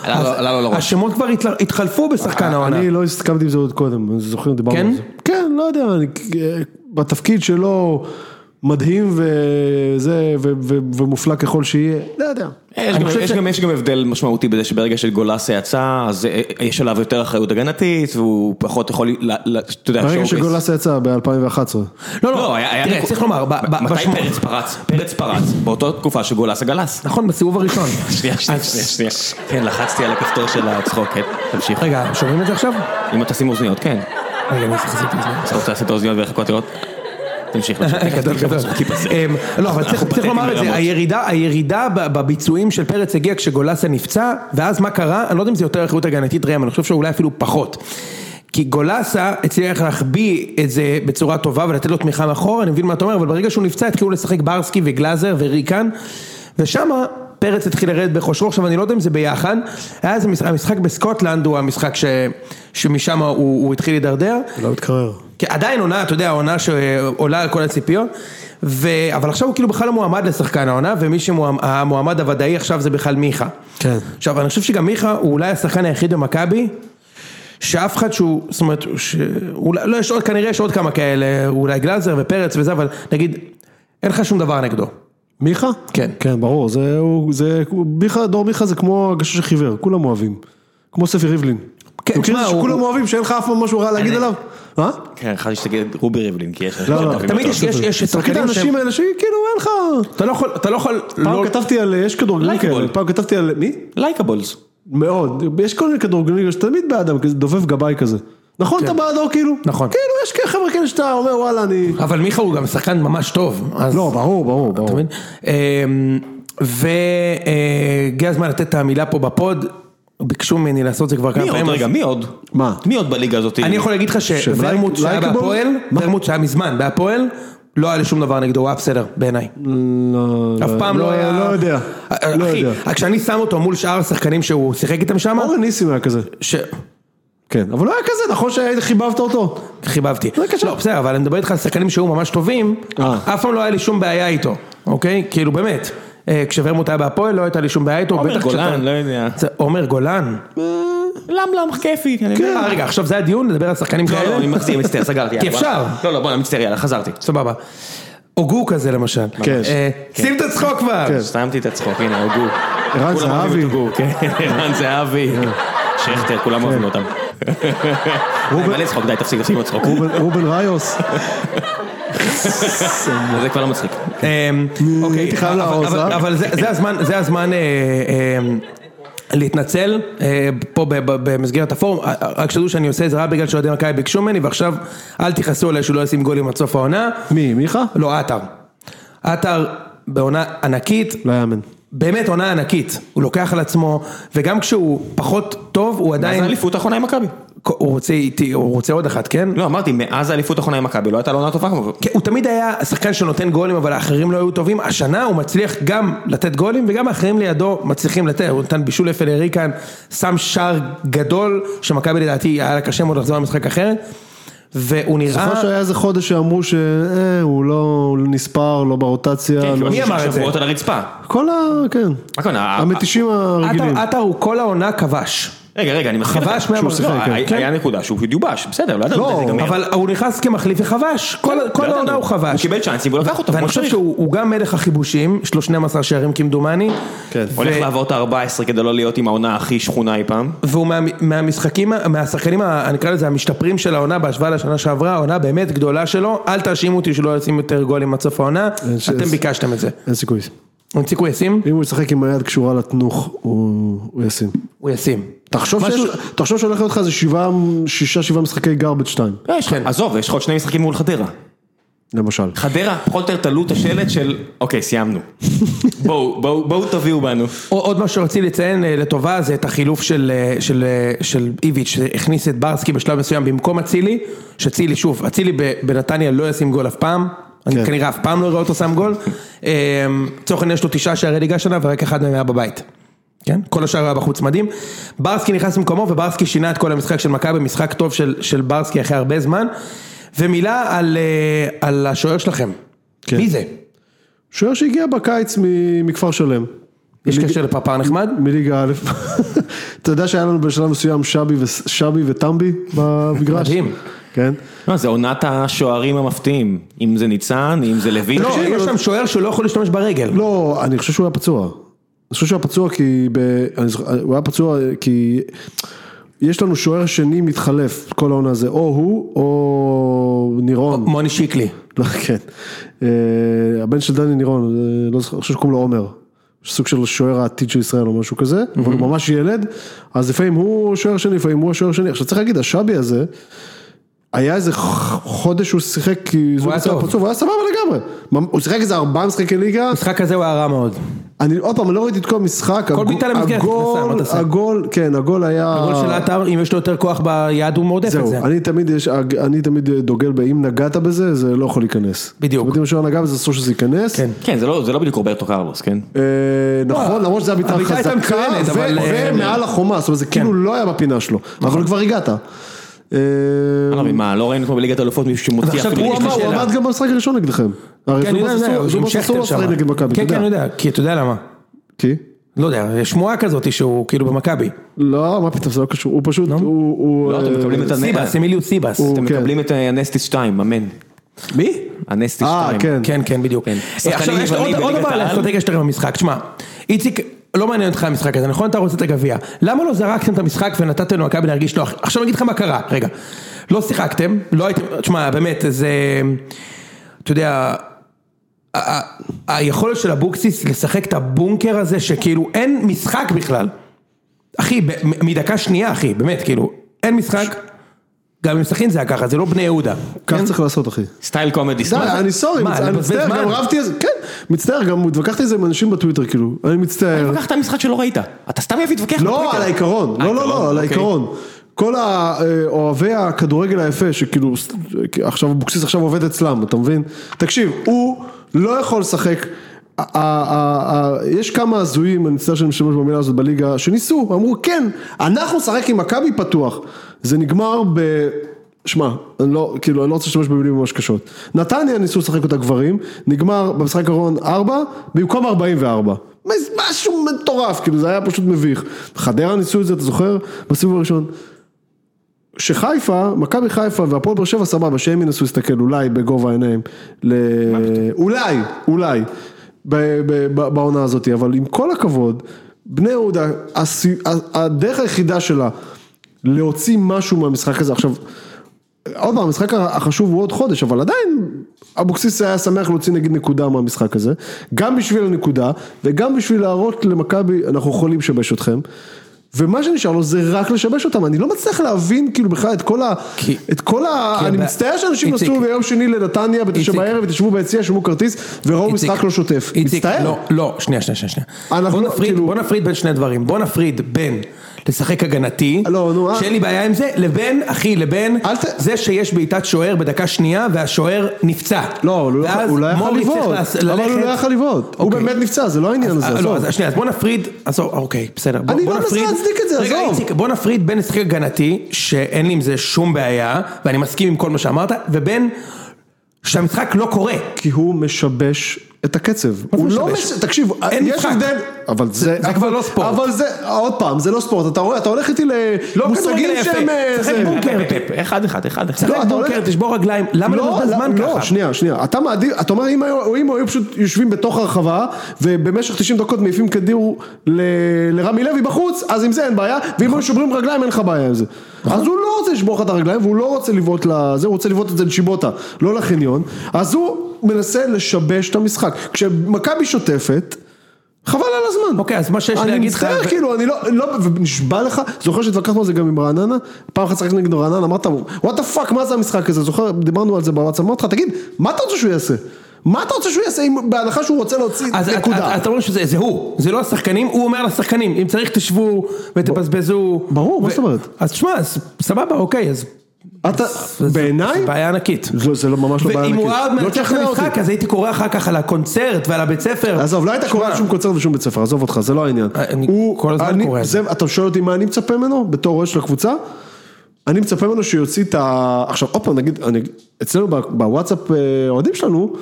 השמות כבר התחלפו בשחקן העונה. אני לא הסכמתי עם זה עוד קודם, אני זוכר, דיברנו כן? על זה. כן, לא יודע, בתפקיד שלו מדהים וזה, ומופלא ככל שיהיה, לא יודע. יש גם- חושב יש ש- גם- יש גם הבדל משמעותי בזה שברגע שגולסה יצא, אז אה, יש עליו יותר אחריות הגנתית, והוא פחות יכול, אתה יודע, ברגע. שגולסה יצא ב-2011. לא, לא, תראה, צריך לומר, מתי פרץ פרץ? פרץ פרץ, באותה תקופה שגולסה גלס. נכון, בסיבוב הראשון. שנייה, שנייה, שנייה. כן, לחצתי על הכפתור של הצחוק, כן, תמשיך. רגע, שומעים את זה עכשיו? אם אתה שים אוזניות, כן. רגע, אני צריך את זה. אתה רוצה לעשות את האוזניות ולחכות לראות? תמשיך. אמ, לא אבל צריך- לומר את זה, הירידה הירידה ב- בביצועים של פרץ הגיעה כשגולסה נפצע ואז מה קרה, אני לא יודע אם זה יותר אחריות הגנתית ראם, אני חושב שאולי אפילו פחות. כי גולסה הצליח להחביא את זה בצורה טובה ולתת לו תמיכה מאחור, אני מבין מה אתה אומר, אבל ברגע שהוא נפצע התחילו לשחק ברסקי וגלאזר וריקן ושמה פרץ התחיל לרדת בכושרו, עכשיו אני לא יודע אם זה ביחד, היה איזה משחק, המשחק בסקוטלנד הוא המשחק ש, שמשם הוא, הוא התחיל להידרדר, לא מתקרר. כי עדיין עונה, אתה יודע, עונה שעולה על כל הציפיות, ו... אבל עכשיו הוא כאילו בכלל לא מועמד לשחקן העונה, ומי שהמועמד הוודאי עכשיו זה בכלל מיכה. כן. עכשיו, אני חושב שגם מיכה הוא אולי השחקן היחיד במכבי, שאף אחד שהוא, זאת אומרת, ש... אולי, לא, יש עוד, כנראה יש עוד כמה כאלה, אולי גלאזר ופרץ וזה, אבל נגיד, אין לך שום דבר נגדו. מיכה? כן. כן, ברור, זה, הוא, זה, מיכה, דור מיכה זה כמו הגשש החיוור, כולם אוהבים. כמו ספי ריבלין. כן, תשמע, הוא- שכולם אוהבים, שאין לך אף פעם משהו רע להגיד עליו? אה? כן, חשבתי שתגיד רובי ריבלין, כי יש... לא, לא, תמיד. יש, יש, יש תסתכל שחקנים על האנשים האלה שכאילו אין לך... אתה לא יכול, אתה לא יכול, פעם לא, כתבתי על, יש כדורגלנים likeable. כאלה, פעם כתבתי על, מי? likeables. מאוד, יש כל מיני כדורגלנים שתמיד בעדם, כזה דובב גבאי כזה. נכון, אתה בעדו כאילו? נכון. כאילו, יש חבר'ה כאלה שאתה אומר וואלה אני... אבל מיכה הוא גם שחקן ממש טוב, אז... לא, ברור, ברור, ברור. אתה מבין? אמ, והגיע הזמן לתת את המילה פה בפוד, ביקשו ממני לעשות זה כבר כמה מי עוד? פעמים. רגע, מי עוד? מה? מי עוד בליגה הזאת? אני יכול להגיד לך שוורמוט שהיה? בהפועל, ורמוט שהיה מזמן בהפועל, לא היה לי שום דבר נגדו, הוא היה בסדר בעיניי. לא, אף פעם לא היה... לא יודע, לא אחי, יודע. כשאני שם אותו מול שאר השחקנים שהוא שיחק איתם שם, אורן ניסים היה כזה. כן, אבל לא היה כזה, נכון שחיבבת אותו? חיבבתי. לא, בסדר, אבל אני מדבר איתך על שחקנים שהיו ממש טובים, אה. אף פעם לא היה לי שום בעיה איתו, אוקיי? כאילו באמת. אה, כשוורמוט היה בהפועל לא הייתה לי שום בעיה איתו, עומר גולן, לא יודע. זה- עומר גולן. למלם כיפי. אני יודע. אה, רגע, עכשיו זה הדיון, לדבר על שחקנים לא, כאלה? לא, אני מחזיר, מצטער, סגרתי. כי אפשר. לא, לא, בוא, אני מצטער, יאללה, חזרתי. סבבה. הוגו כזה למשל. כן. אה, שים את הצחוק כבר. כן. סתמתי את הצחוק, הנה, הוגו. ערן זהבי. כן, ערן זהבי. שכטר, כולם אוהבים אותם. מלא צחוק, די, תפסיק, תפסיק עם הצחוק. רובן- רובן ראיוס. זה כבר לא מצחיק. אמ, אוקיי, הייתי חייב אבל- להרוס, אבל- אה? אבל זה הזמן, זה הזמן אה, אה, להתנצל פה במסגרת הפורום, רק שתדעו שאני עושה את זה רק בגלל שאוהדי מכבי ביקשו ממני ועכשיו אל תכעסו עליי שהוא לא ישים גולים עד סוף העונה, מי, מיכה? לא עטר, עטר בעונה ענקית, לא יאמן. באמת עונה ענקית, הוא לוקח על עצמו, וגם כשהוא פחות טוב, הוא מאז עדיין, האליפות האחרונה עם מכבי. הוא רוצה איתי, הוא רוצה עוד אחת, כן? לא, אמרתי, מאז האליפות האחרונה עם מכבי, לא הייתה לו עונה טובה כמו... כן, הוא תמיד היה שחקן שנותן גולים אבל האחרים לא היו טובים, השנה הוא מצליח גם לתת גולים וגם האחרים לידו מצליחים לתת, הוא נתן בישול יפה לאריקן, שם שער גדול שמכבי לדעתי היה לה קשה מאוד לחזור למשחק אחרת והוא נראה, זוכר שהיה איזה חודש שאמרו שהוא לא הוא נספר, לא ברוטציה, כן, לא- כי מי אמר את זה? שבועות על הרצפה. כל ה... כן. מה הכוונה? המתישים הרגילים. עטר הוא כל העונה כבש, רגע, רגע, אני מכיר חבש לך. מהמחזור, שהוא שיחק, כן. היה- כן. היה נקודה שהוא יובש, בסדר, לא ידענו לא, מתי זה ייגמר. אבל הוא נכנס כמחליף וחבש, כל, כל לא העונה ידענו. הוא חבש, הוא קיבל צ'אנסים והוא לקח אותם ואני חושב. שהוא הוא גם מלך החיבושים, יש לו 12 שערים כמדומני, כן. הולך ו- לעבור את ה-14 כדי לא להיות עם העונה הכי שכונה אי פעם. והוא מה, מהמשחקים, מהשחקנים, אני אקרא לזה המשתפרים של העונה בהשוואה לשנה שעברה, העונה באמת גדולה שלו, אל תאשימו אותי שלא ישים יותר גולים עד סוף העונה, אתם ביקשתם את זה. אין סיכוי. איציק הוא ישים? אם הוא ישחק עם היד קשורה לתנוך, הוא הוא ישים. הוא ישים. תחשוב משהו- שיש- תחשוב שהולך להיות לך איזה שבעה, שישה, שבעה משחקי garbage 2, יש לך- עזוב, יש לך עוד שני משחקים מול חדרה. למשל. חדרה, פחות או יותר תלו את השלט של, אוקיי, סיימנו. בואו, בואו, בואו תביאו בנו. עוד מה שרציתי לציין אה, לטובה זה את החילוף של, אה, של, אה, של איביץ' שהכניס את ברסקי בשלב מסוים במקום אצילי, שאצילי שוב, אצילי ב- בנתניה לא ישים גול אף פעם, אני כן. כנראה אף פעם לא אראה אותו שם גול, אה, לצורך העניין יש לו תשעה שערי ליגה שנה ורק אחד מהם היה בבית. כן? כל השאר היה בחוץ מדהים. ברסקי נכנס במקומו וברסקי שינה את כל המשחק של מכבי, משחק טוב של, של ברסקי אחרי הרבה זמן. ומילה על, אה, על השוער שלכם. כן. מי זה? שוער שהגיע בקיץ מכפר שלם. יש מליג- קשר לפרפר נחמד? מליגה א', אתה יודע שהיה לנו בשלב מסוים שבי וס- שבי וטמבי במגרש? מדהים. כן. לא, זה עונת השוערים המפתיעים. אם זה ניצן, אם זה לוין. לא, יש שם שוער שלא יכול להשתמש ברגל. לא, אני חושב שהוא היה פצוע. אני חושב שהוא היה פצוע כי, ב... אני זוכר, הוא היה פצוע כי יש לנו שוער שני מתחלף כל העונה הזה, או הוא או נירון. מוני שיקלי. לא, כן. אה, הבן של דני נירון, אה, לא זוכר, אני חושב שקוראים לו עומר. סוג של שוער העתיד של ישראל או משהו כזה, אבל הוא ממש ילד, אז לפעמים הוא שוער שני, לפעמים הוא השוער שני. עכשיו צריך להגיד, השבי הזה, היה איזה חודש שהוא שיחק כי זוג היה טוב. פצוע, והוא היה סבבה לגמרי. הוא שיחק איזה ארבעה משחקי ליגה, המשחק הזה הוא היה רע מאוד. אני עוד פעם, אני לא ראיתי את כל המשחק, כל הגול- בעיטה למסגרת הגול- כן, הגול היה, הגול של עטר, אם יש לו יותר כוח ביד הוא מעודף את זהו, זה. אני תמיד, יש, אני תמיד דוגל באם נגעת בזה, זה לא יכול להיכנס. בדיוק. זאת אומרת, אם השוער נגע בזה, אסור שזה ייכנס. כן. כן, זה לא זה לא בדיוק רוברטו קרלוס, כן? אה, נכון, למרות שזה היה חזקה, מצוינת, ו- אבל, אה, ומעל החומה, זאת אומרת, זה כאילו לא היה בפינה שלו, אבל כבר הגעת. אה, אני לא מה, לא ראינו כמו בליגת האלופות מישהו שמוציא עכשיו אפילו... הוא. עמד גם במשחק הראשון נגדכם. הרי כן, אני יודע, שם. נגד מכבי, כן, כן, אני יודע. כי אתה יודע למה. כי? לא יודע, יש שמועה כזאת שהוא כאילו במכבי. לא, מה פתאום, זה לא קשור, הוא פשוט, הוא... לא, אתם אה, מקבלים את סיבס, אמיליוס סיבס. הוא- אתם כן. מקבלים את אה, הנסטיס 2, אמן. מי? הנסטיס אה, 2. כן. כן, כן, בדיוק. כן. אה, עכשיו יש עוד דבר. האסטרטגיה שלכם במשחק. תשמע, איציק, לא מעניין אותך המשחק הזה, נכון? אתה רוצה את הגביע. למה לא זרקתם את המשחק ונתתם למכבי להרגיש נוח? עכשיו אני אגיד לך מה קרה, רגע. לא שיחקתם, לא הייתם, תשמע, באמת, זה... אתה יודע... היכולת של אבוקסיס לשחק את הבונקר הזה שכאילו אין משחק בכלל. אחי, מדקה שנייה אחי, באמת, כאילו, אין משחק. גם עם סכין זה היה ככה, זה לא בני יהודה. כך כן? צריך לעשות, אחי. סטייל קומדי. די, אני סורי, אני מצטער? גם רבתי על זה, כן, מצטער, גם התווכחתי על זה עם אנשים בטוויטר, כאילו, אני מצטער. לקחת משחק שלא ראית. אתה סתם אוהב להתווכח לא, בטוויטר. על העיקרון, אה, לא, לא, לא, על אוקיי. העיקרון. כל האוהבי הכדורגל היפה, שכאילו, עכשיו אבוקסיס עכשיו עובד אצלם, אתה מבין? תקשיב, הוא לא יכול לשחק. יש כמה הזויים, אני מצטער שאני משתמש במילה הזאת בליגה, שניסו, אמרו כן, אנחנו נשחק עם מכבי פתוח. זה נגמר ב... שמע, אני לא, כאילו, אני לא רוצה להשתמש במילים ממש קשות. נתניה ניסו לשחק אותה גברים, נגמר במשחק האחרון 4, במקום 44. משהו מטורף, כאילו, זה היה פשוט מביך. חדרה ניסו את זה, אתה זוכר? בסיבוב הראשון. שחיפה, מכבי חיפה והפועל באר שבע סבבה, שהם ינסו להסתכל אולי בגובה העיניים, ל... אולי, אולי, בעונה הזאת, אבל עם כל הכבוד, בני יהודה, הדרך היחידה שלה להוציא משהו מהמשחק הזה, עכשיו, עוד פעם, המשחק החשוב הוא עוד חודש, אבל עדיין אבוקסיס היה שמח להוציא נגיד נקודה מהמשחק הזה, גם בשביל הנקודה וגם בשביל להראות למכבי, אנחנו יכולים לשבש אתכם. ומה שנשאר לו זה רק לשבש אותם, אני לא מצליח להבין כאילו בכלל את כל ה... כי- את כל ה... כי אני הבע- מצטער שאנשים איציק. נסעו ביום שני לנתניה בתשע. בערב ותשבו ביציע, שילמו כרטיס וראו איציק, משחק לא שוטף. איציק, מצטער? לא, לא, שנייה, שנייה, שנייה. בוא לא, נפריד, כאילו- בוא נפריד בין שני דברים. בוא נפריד בין לשחק הגנתי, לא, אה. שאין לי בעיה עם זה, לבין, אחי, לבין זה שיש בעיטת שוער בדקה שנייה והשוער נפצע. לא, הוא לא יכול- הוא לא יכול לבעוט, אבל הוא לא יכול לבעוט, הוא אוקיי. באמת נפצע, זה לא העניין הזה, לא, עזוב. אז שנייה, אז בוא נפריד, עזוב, אוקיי, בסדר. אני לא מנסה להצדיק את זה, רגע, עזוב. איציק, בוא נפריד בין לשחק הגנתי, שאין לי עם זה שום בעיה, ואני מסכים עם כל מה שאמרת, ובין שהמשחק לא קורה. כי הוא משבש את הקצב. הוא זה לא משבש? מש... תקשיב, אין יש. הבדל... אבל זה... זה כבר לא ספורט. אבל זה, עוד פעם, זה לא ספורט, אתה רואה, אתה הולך איתי לא למושגים כדורגל שהם... אה, שחק זה- בונקר. אחד אחד אחד אחד. שחק לא, אתה בונקר, הולך- תשבור רגליים, למה לא, לבזבז זמן לא, ככה? שנייה, שנייה, אתה מעדיף, אתה אומר אם היו, אם היו פשוט יושבים בתוך הרחבה ובמשך 90 דקות מעיפים כדור ל- לרמי לוי בחוץ, אז עם זה אין בעיה, ואם היו שוברים רגליים אין לך בעיה עם זה. אז הוא לא רוצה לשבור לך את הרגליים והוא לא רוצה לבעוט לזה, הוא רוצה לבעוט את זה לשיבוטה, לא לחניון, אז הוא מנסה לשבש את המשחק. כשמכבי שוטפת, חבל על הזמן. אוקיי, אז מה שיש לי אני להגיד לך... מצטער, ו- כאילו, אני לא, לא, ונשבע לך, זוכר שהתווכחנו על זה גם עם רעננה, פעם אחת שחקתי נגד רעננה, אמרת, what the fuck, מה זה המשחק הזה, זוכר, דיברנו על זה בוואטסאפ, אמרתי לך, תגיד, מה אתה רוצה שהוא יעשה? מה אתה רוצה שהוא יעשה, אם- בהנחה שהוא רוצה להוציא אז נקודה? אתה אתה אומר שזה זה הוא, זה לא השחקנים, הוא אומר לשחקנים, אם צריך תשבו ותבזבזו. ברור, מה זאת אומרת? אז תשמע, אז סבבה, אוקיי, אז... אתה, בעיניי, זה בעיה ענקית. זה זה לא ממש לא בעיה ואם ענקית. הוא היה לא מנצח את. המשחק, אז הייתי קורא אחר כך על הקונצרט ועל הבית ספר. עזוב, לא היית קורא שמע, לשום קונצרט ושום בית ספר, עזוב אותך, זה לא העניין. אני הוא- כל הזמן אני- קורא. אתה שואל אותי מה אני מצפה ממנו, בתור אוהד של הקבוצה? אני מצפה ממנו שיוציא את ה... עכשיו, עוד פעם, נגיד, אני- אצלנו בוואטסאפ אה, אוהדים שלנו,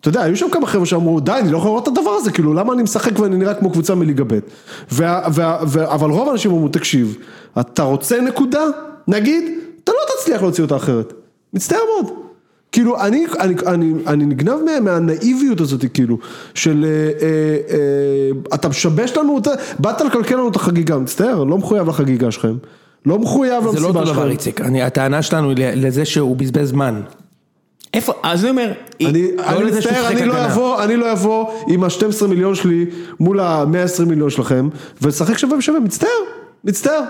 אתה יודע, היו שם כמה חבר'ה שאמרו, די, אני לא יכול לראות את הדבר הזה, כאילו, למה אני משחק ואני נראה כמו קבוצה מליגה ב'. אבל רוב האנשים אמרו, תקשיב, אתה רוצה נקודה? נגיד, אתה לא תצליח להוציא אותה אחרת. מצטער מאוד. כאילו, אני, אני, אני, אני נגנב מה, מהנאיביות הזאת, כאילו, של אה, אה, אה, אתה משבש לנו אותה, באת לקלקל לנו את החגיגה, מצטער, לא מחויב לחגיגה שלכם. לא מחויב זה לא למסיבה אותו דבר, שלכם. איציק. הטענה שלנו היא לזה שהוא בזבז זמן. איפה, אז אני אומר, אני, לא אני מצטער, אני לא. אבוא, אני לא אבוא עם ה-12 מיליון שלי מול ה-120 מיליון שלכם, ולשחק שווה בשווה, מצטער, מצטער.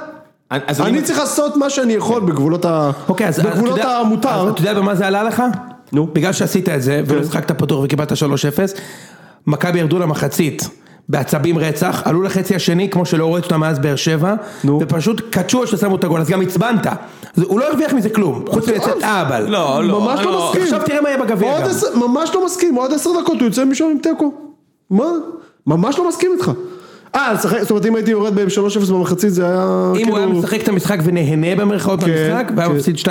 אז אני צריך לעשות מה שאני יכול בגבולות ה- אוקיי, אז אתה בגבולות יודע- המותר. אז אתה יודע במה זה עלה לך? נו. בגלל שעשית את זה, ולא שחקת פתוח וקיבלת 3-0, מכבי ירדו למחצית. בעצבים רצח, עלו לחצי השני כמו שלא ראיתי אותם מאז באר שבע, נו. ופשוט קדשו ששמו את הגול, אז גם עצבנת. אז הוא לא הרוויח מזה כלום, חוץ מלצאת אהבל. לא, לא, ממש לא לא. מסכים. עכשיו תראה מה יהיה בגביע גם. עשר- ממש לא מסכים, עוד עשר דקות הוא יוצא משם עם תיקו. מה? ממש לא מסכים איתך. אה, זאת אומרת אם הייתי יורד ב-3-0 במחצית זה היה אם הוא היה כאילו... משחק את המשחק ונהנה במרכאות כן, במשחק, והיה כן. מפסיד 2-0,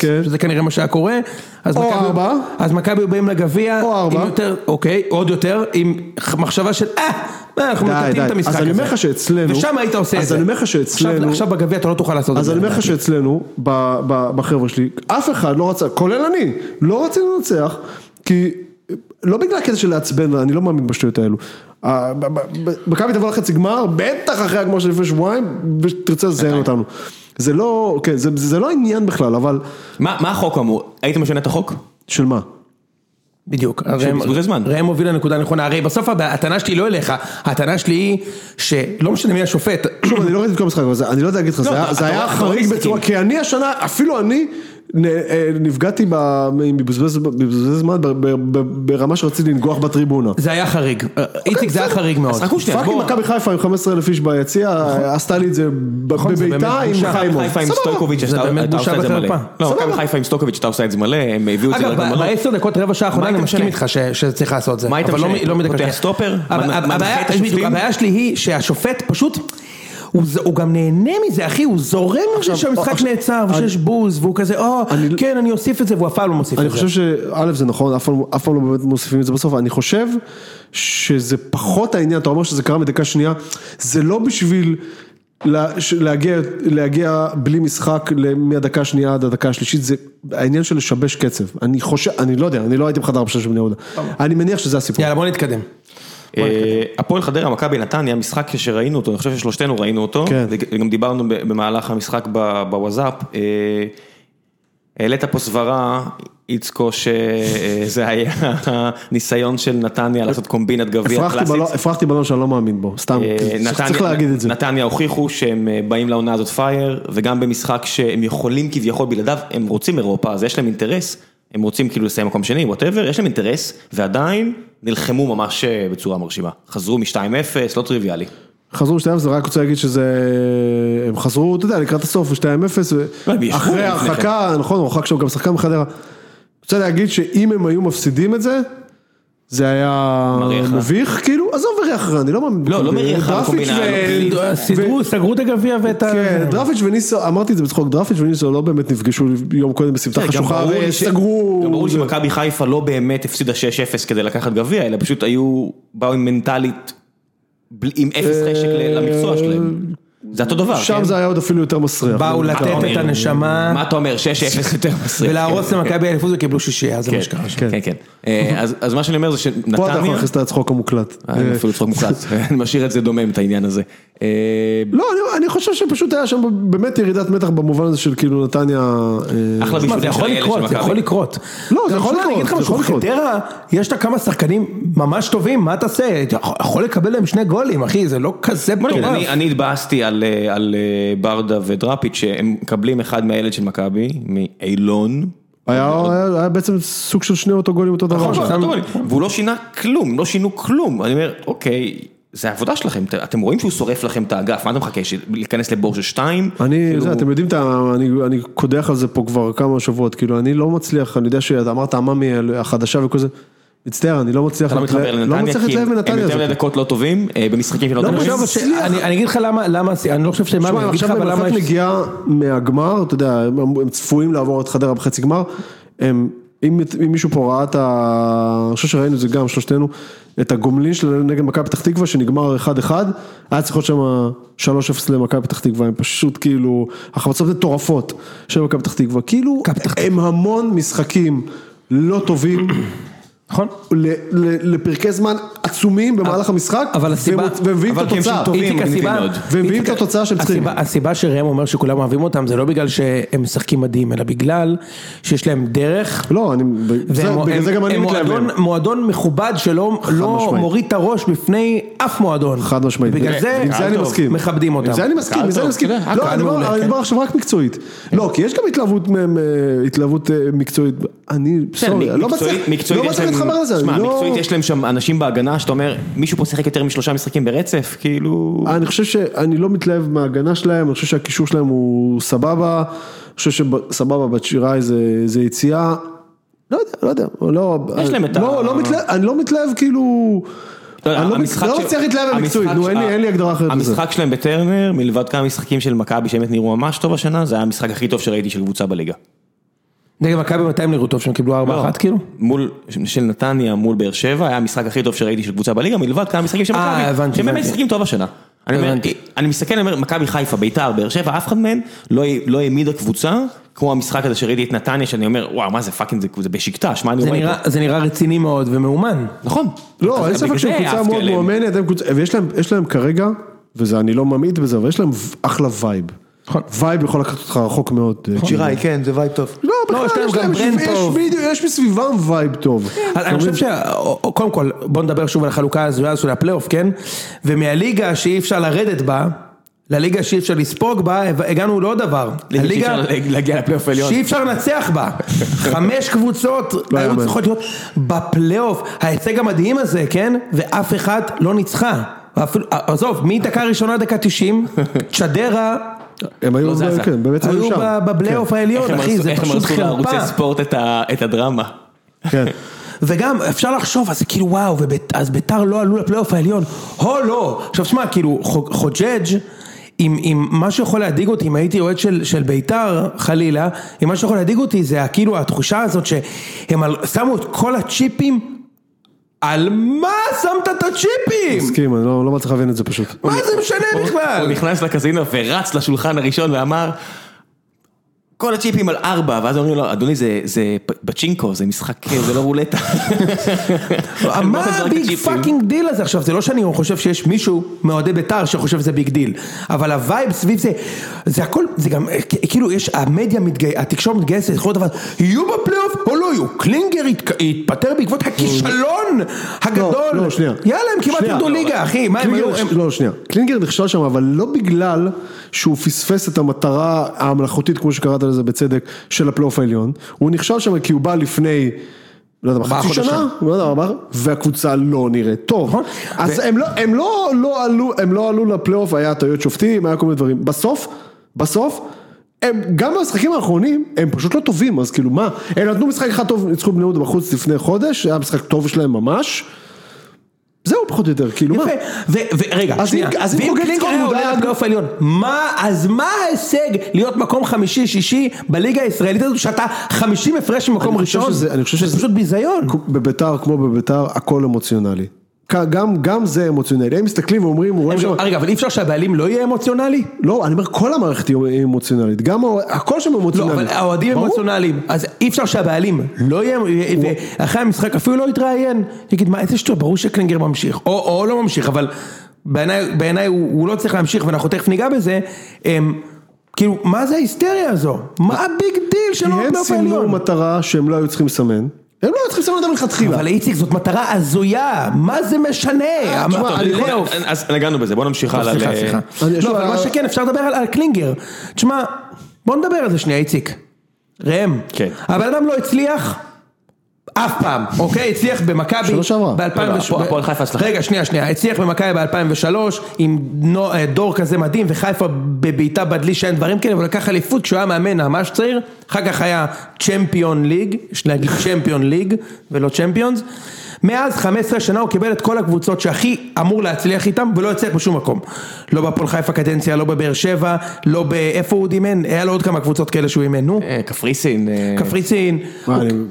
כן. שזה כנראה מה שהיה קורה, אז או מכבי- ארבע. אז מכבי באים לגביע, או ארבע. עם יותר, אוקיי, עוד יותר, עם מחשבה של אה, מה, אנחנו די, מקטעים את. המשחק אז הזה. אני אומר לך שאצלנו... ושם היית עושה את אז זה. אני אומר לך שאצלנו... עכשיו- בגביע אתה לא תוכל לעשות את אז זה. אני אומר לך. שאצלנו, בחבר'ה שלי, אף אחד לא רצה, כולל אני, לא רצינו לנצח, כי לא בגלל הקטע של לעצבן, אני לא מאמין בשטויות האלו. ה- ב- ב- ב- מכבי תבוא לחצי גמר, בטח אחרי הגמר של לפני שבועיים, ותרצה לזיין אותנו. זה לא, כן, זה, זה לא עניין בכלל, אבל... מה מה החוק אמור? היית משנה את החוק? של מה? בדיוק, ראם- מוביל לנקודה נכונה, הרי בסוף הטענה שלי לא אליך, הטענה שלי היא שלא משנה מי השופט, שוב, אני לא ראיתי את כל המשחק, אבל אני לא יודע להגיד לך, זה היה- אתה- זה היה אתה חריג בצורה. כי אני השנה, אפילו אני אה, נפגעתי ב- מבזבז זמן ברמה שרציתי לנגוח בטריבונה. זה היה חריג, איציק זה היה חריג מאוד. fucking. מכבי חיפה עם 15 אלף איש ביציע, עשתה לי את זה נכון, בביתה עם. חיימוב. חיפה עם סבבה. סטויקוביץ', זה באמת בושה את. וחרפה. לא. מכבי חיפה עם סטויקוביץ', אתה עושה את זה מלא, הם הביאו את זה אגב, לרגע מלא. בעשר דקות רבע שעה האחרונה אני מסכים? איתך שצריך לעשות זה. מה היית לא משנה? לא פותח מדקדק. סטופר? את הבעיה שלי היא שהשופט פשוט, הוא גם נהנה מזה אחי, הוא זורם עם זה שהמשחק עכשיו, נעצר אני- ושיש בוז והוא כזה, או, אני- כן אני אוסיף את זה והוא אף פעם לא מוסיף אני את זה. חושב שא' זה נכון, אף פעם- אף פעם לא באמת מוסיפים את זה בסוף, אני חושב שזה פחות העניין, אתה אומר שזה קרה מדקה שנייה, זה לא בשביל להגיע, להגיע בלי משחק מהדקה השנייה עד הדקה השלישית, זה העניין של לשבש קצב, אני חושב, אני לא יודע, אני לא הייתי בחדר הפשע של בני יהודה, אני מניח שזה הסיפור. יאללה בוא נתקדם. אה, הפועל חדרה, מכבי נתניה, משחק שראינו אותו, אני חושב ששלושתנו ראינו אותו, כן. וגם דיברנו במהלך המשחק בוואזאפ, אה, העלית פה סברה איצקו שזה היה ניסיון של נתניה לעשות קומבינת גביע קלאסית. הפרחתי בלון שאני לא מאמין בו, סתם, אה, צריך- להגיד את זה. נתניה הוכיחו שהם באים לעונה הזאת פייר, וגם במשחק שהם יכולים כביכול בלעדיו, הם רוצים אירופה, אז יש להם אינטרס, הם רוצים כאילו לסיים מקום שני, ווטאבר, יש להם אינטרס, ועדיין נלחמו ממש אה, בצורה מרשימה. חזרו מ-2-0, לא טריוויאלי. חזרו 2-0, זה רק רוצה להגיד שזה, הם חזרו, אתה יודע, לקראת הסוף, 2-0, לא, הם ישבו ואחרי לפני ההרחקה, נכון, הוא הרחק שם גם שחקן מחדרה. רוצה להגיד שאם הם היו מפסידים את זה, זה היה. מביך, כאילו, עזוב מריח רע, אני לא מאמין. לא, לא מריח רע, דרפיץ' קומבינה, ו- פלילית. ו- סידרו, סגרו את הגביע ואת ה... כן, דרפיץ' וניסו, אמרתי את זה בצחוק, דרפיץ' וניסו לא באמת נפגשו יום קודם בסמטה גם חשוכה וסגרו. גם ברור שמכבי חיפה לא באמת הפסידה 6-0 כדי לקחת גביע, אלא פשוט היו, באו עם מנטלית, עם אפס חשק ל- למקצוע שלהם. זה אותו דבר, אה, שם כן? זה היה עוד אפילו יותר מסריח. באו אני- לתת את אומר, הנשמה מה אתה אומר, 6-0 יותר מסריח. ולהרוס למכבי אליפות וקיבלו שישייה, זה מה שקרה שם. כן, כן. אה, אז- אז מה שאני אומר זה פה אתה יכול שנתניה, להכניס את הצחוק המוקלט. אה, אפילו צחוק מוקלט, אני משאיר את זה דומם את העניין הזה. אה, לא, אני, אני חושב שפשוט היה שם באמת ירידת מתח במובן הזה של כאילו נתניה... אה, אחלה בישולים זה יכול לקרות, זה. יכול לקרות. לא, זה יכול שמע, אני לקרות, אגיד לך זה משהו, יכול לקרות. חדרה, יש לה כמה שחקנים ממש טובים, מה תעשה? יכול לקבל להם שני גולים, אחי, זה לא כזה מטורף. אני- אני התבאסתי על, אה, על אה, ברדה ודראפיץ' שהם מקבלים אחד מהילד של מכבי, מאילון. היה, בעצם סוג של שני אוטוגולים אותו דבר. נכון. והוא לא שינה כלום, לא שינו כלום. אני אומר, אוקיי, זה העבודה שלכם, אתם רואים שהוא שורף לכם את האגף, מה אתה מחכה, להיכנס לבור של שתיים? אני, כאילו- זה, אתם יודעים, את ה- אני, אני קודח על זה פה כבר כמה שבועות, כאילו, אני לא מצליח, אני יודע שאתה אמרת עממי החדשה וכל זה, מצטער, אני לא מצליח, אתה לא מתחבר לא לנתניה, מצליח כי הם הם יותר הזאת. מדי דקות לא טובים, אה, במשחקים שלא לא, טובים. אני עכשיו, מצליח. אני אני אגיד לך למה, למה, אני לא חושב שמה, תשמע, אני הם אגיד לך עכשיו אבל למה יש... נגיעה מהגמר, אתה יודע, הם הם צפויים לעבור את חדרה בחצי גמר, הם, אם אם מישהו פה ראה את ה... אני חושב שראינו את זה גם שלושתנו, את הגומלין שלהם נגד מכבי פתח תקווה שנגמר 1-1, היה צריך להיות שם 3-0 למכבי פתח תקווה, הם פשוט כאילו, החמצות מטורפות של מכבי פתח תקווה, כאילו, הם המון משחקים לא טובים. נכון? ל- ל- לפרקי זמן עצומים במהלך המשחק, אבל הסיבה- והם- ומביאים את הם התוצאה. ומביאים את התוצאה שהם צריכים. הסיבה- שראם אומר שכולם אוהבים אותם זה לא בגלל שהם משחקים מדהים, אלא בגלל שיש להם דרך. לא, אני, זה- והם- בגלל זה הם- גם אני הם מתלהב מועדון- מהם. מועדון מכובד שלא לא. מוריד את הראש בפני אף מועדון. חד משמעית. בגלל זה עם זה אני טוב, מסכים. מכבדים אותם. עם זה אני מסכים, עם זה אני מסכים. קהל לא, אני מדבר- כן. עכשיו רק מקצועית. לא, כי יש גם התלהבות אה, התלהבות אה, מקצועית. אני, סורי, אני לא מצליח לא להתחבר לזה. שמע, לא- מקצועית יש להם שם אנשים בהגנה שאתה אומר, מישהו פה שיחק יותר משלושה משחקים ברצף, כאילו... אני חושב שאני לא מתלהב מההגנה שלהם, אני חושב שהקישור שלהם הוא סבבה, אני חושב שסבבה בת שיראי זה, זה יציאה, לא יודע, לא יודע, לא, יש להם את לא, ה- לא מתלהב, אני לא מתלהב כאילו, לא אני לא לא מצליח להתלהב במקצועית, נו, אין לי הגדרה אחרת לזה. המשחק שלהם בטרנר, מלבד כמה משחקים של מכבי שבאמת נראו ממש טוב השנה, זה היה המשחק הכי טוב שראיתי של קבוצה בליגה. נגד מכבי מתי הם נראו טוב שהם קיבלו 4-1 כאילו? מול, של נתניה מול באר שבע, היה המשחק הכי טוב שראיתי של קבוצה בליגה, מלבד כמה משחקים של אה, מכבי, שהם באמת. משחקים טוב השנה. אני מסתכל, אני אומר, מכבי חיפה, ביתר, באר שבע, אף אחד מהם לא לא העמידה קבוצה, כמו המשחק הזה שראיתי את נתניה, שאני אומר, וואו, מה זה fucking, זה- זה בשקטה, שמע, אני זה רואה פה. זה נראה רציני מאוד ומאומן. נכון. לא, אין אז ספק שהם זה קבוצה מאוד. מאומנת, ויש להם, יש להם כרגע, וזה, אני לא ממעיט בזה, אבל יש להם אחלה vibe. נכון. vibe יכול לקחת אותך רחוק מאוד. אה, שיראי, כן, זה vibe טוב. לא, לא, יש בכלל, יש גם להם, ברנד יש טוב. בדיוק, יש מסביבם vibe טוב. אני חושב שקודם כל בוא נדבר שוב על החלוקה ההזויה הזו של הפלייאוף כן ומהליגה שאי אפשר לרדת בה לליגה שאי אפשר לספוג בה הגענו לעוד דבר ליגה שאי אפשר להגיע לפלייאוף העליון. שאי אפשר לנצח בה חמש קבוצות לא היו. צריכות להיות בפלייאוף ההישג המדהים הזה כן ואף אחד לא ניצחה עזוב מדקה ראשונה דקה 90 צ'דרה הם היו, לא זזה. כן, בפלייאוף העליון אחי זה איך הם פשוט הרסו לערוצי חרפה ספורט את ה- את הדרמה. כן. וגם אפשר לחשוב, אז כאילו וואו, ובית- אז ביתר לא עלו לפלייאוף העליון, הו לא, עכשיו שמע, כאילו חו- חוג'ג' עם, עם מה שיכול להדאיג אותי, אם הייתי אוהד של, של ביתר, חלילה, אם מה שיכול להדאיג אותי זה כאילו התחושה הזאת שהם שמו את כל הצ'יפים, על מה שמת את הצ'יפים? מסכים, אני לא לא מצליח להבין את זה פשוט. מה זה משנה הוא בכלל? נכנס לקזינו ורץ לשולחן הראשון ואמר, כל הצ'יפים על ארבע, ואז אומרים לו, אדוני זה, זה פצ'ינקו, זה משחק, זה לא רולטה. מה ה big fucking דיל הזה עכשיו, זה לא שאני חושב שיש מישהו מאוהדי בית"ר שחושב שזה big deal, אבל הווייב סביב זה, זה הכל, זה גם, כאילו יש, המדיה מתגייסת, התקשורת מתגייסת, יכול להיות אבל, יהיו בפלייאוף או לא יהיו, קלינגר התפטר בעקבות הכישלון הגדול, לא, לא, שנייה. יאללה הם כמעט. ירדו ליגה אחי, מה הם היו, לא, שנייה. קלינגר נכשל שם, אבל לא בגלל שהוא פספס את המטרה המלאכותית, כמו שקראת לזה בצדק, של הפלייאוף העליון. הוא נכשל שם כי הוא בא לפני... לא יודע, חצי. שנה, לא יודע, ארבעה, והקבוצה לא נראית טוב. נכון. אז הם לא, הם לא, לא עלו, הם לא עלו לפלייאוף, היה טעויות שופטים, היה כל מיני דברים. בסוף, בסוף, הם, גם במשחקים האחרונים, הם פשוט לא טובים, אז כאילו מה, הם נתנו משחק אחד טוב, ניצחו בני יהודה בחוץ לפני חודש, היה משחק טוב שלהם ממש. זהו פחות או יותר, כאילו מה. יפה, ורגע, שנייה, אז אם קלינגר היה עולה לפלייאוף העליון, מה, אז מה ההישג להיות מקום חמישי, שישי בליגה הישראלית הזו, שאתה 50 הפרש ממקום ראשון? אני חושב זה שזה- פשוט ביזיון. בביתר, כמו בביתר, הכל אמוציונלי. גם, גם זה אמוציונלי, הם מסתכלים ואומרים, רואים שם, רגע, אבל אי אפשר שהבעלים לא יהיה אמוציונלי? לא, אני אומר, כל המערכת היא אמוציונלית, גם הכל שם לא, אמוציונלי. אבל האוהדים. אמוציונליים, אז אי אפשר שהבעלים לא יהיה, ואחרי המשחק אפילו לא יתראיין, יגיד מה איזה שטות, ברור שקלינגר ממשיך, או או לא ממשיך, אבל בעיניי הוא הוא לא צריך להמשיך ואנחנו תכף ניגע בזה, הם, כאילו מה זה ההיסטריה הזו? מה ה big deal כי שלו הם בפלייאוף סימנו? מטרה שהם לא היו צריכים לסמן, הם לא צריכים לסמן אותה מלכתחילה. אבל איציק זאת מטרה הזויה, מה זה משנה? אני- הפלייאוף. אז נגענו בזה, בוא נמשיך הלאה. סליחה, סליחה. לא, אבל מה שכן, אפשר לדבר על על קלינגר. תשמע, בוא נדבר על זה שנייה, איציק. ראם. כן. הבן אדם לא הצליח אף פעם, אוקיי? הצליח במכבי. שנה שעברה. ב-2008. לא, הפועל- הפועל חיפה, סליחה. רגע, שנייה, שנייה. הצליח במכבי ב-2003, עם אה, דור כזה מדהים, וחיפה בבעיטה בדלי שאין דברים כאלה, אבל לקח אליפות כשהוא היה מאמן ממש צעיר. אחר כך היה צ'מפיון ליג, יש להגיד צ'מפיון ליג, ולא צ'מפיונס. מאז 15 שנה הוא קיבל את כל הקבוצות שהכי אמור להצליח איתם ולא הצליח בשום מקום. לא בהפועל חיפה קדנציה, לא בבאר שבע, לא באיפה הוא עוד אימן, היה לו עוד כמה קבוצות כאלה שהוא אימן, נו. אה, קפריסין. אה, קפריסין,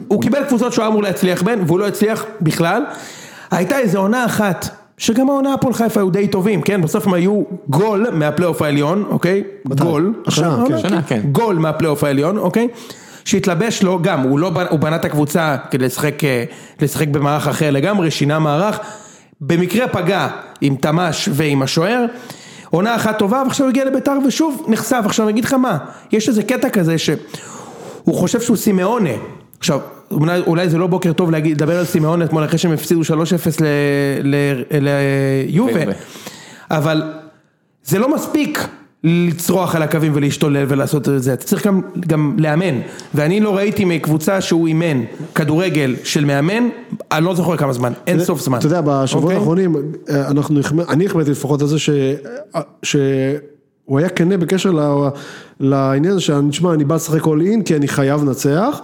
הוא- קיבל קבוצות שהוא אמור להצליח בהן והוא לא הצליח בכלל. הייתה איזו עונה אחת, שגם העונה הפועל חיפה היו די טובים, כן? בסוף הם היו גול מהפלייאוף העליון, אוקיי? גול. עכשיו, כן. השנה, כן. גול מהפלייאוף העליון, אוקיי? שהתלבש לו גם, הוא לא, הוא בנה את הקבוצה כדי לשחק, אה, לשחק במערך אחר לגמרי, שינה מערך, במקרה פגע עם תמ"ש ועם השוער, עונה אחת טובה ועכשיו הוא הגיע לביתר ושוב נחשף, עכשיו אני אגיד לך מה, יש איזה קטע כזה ש... הוא חושב שהוא סימאונה. עכשיו, אולי, אולי זה לא בוקר טוב להגיד, לדבר על סימאונה אתמול אחרי שהם הפסידו 3-0 ל- ל- ליובה, ליובה. אבל זה לא מספיק לצרוח על הקווים ולהשתולל ולעשות את זה, אתה צריך גם, גם לאמן, ואני לא ראיתי מקבוצה שהוא אימן כדורגל של מאמן, אני לא זוכר כמה זמן, אין סוף זמן. אתה יודע, בשבועות אוקיי? האחרונים, אה, אנחנו, אני החמאתי לפחות על זה ש- אה, שהוא היה כנה בקשר לעניין הזה תשמע, אני בא לשחק all in כי אני חייב לנצח,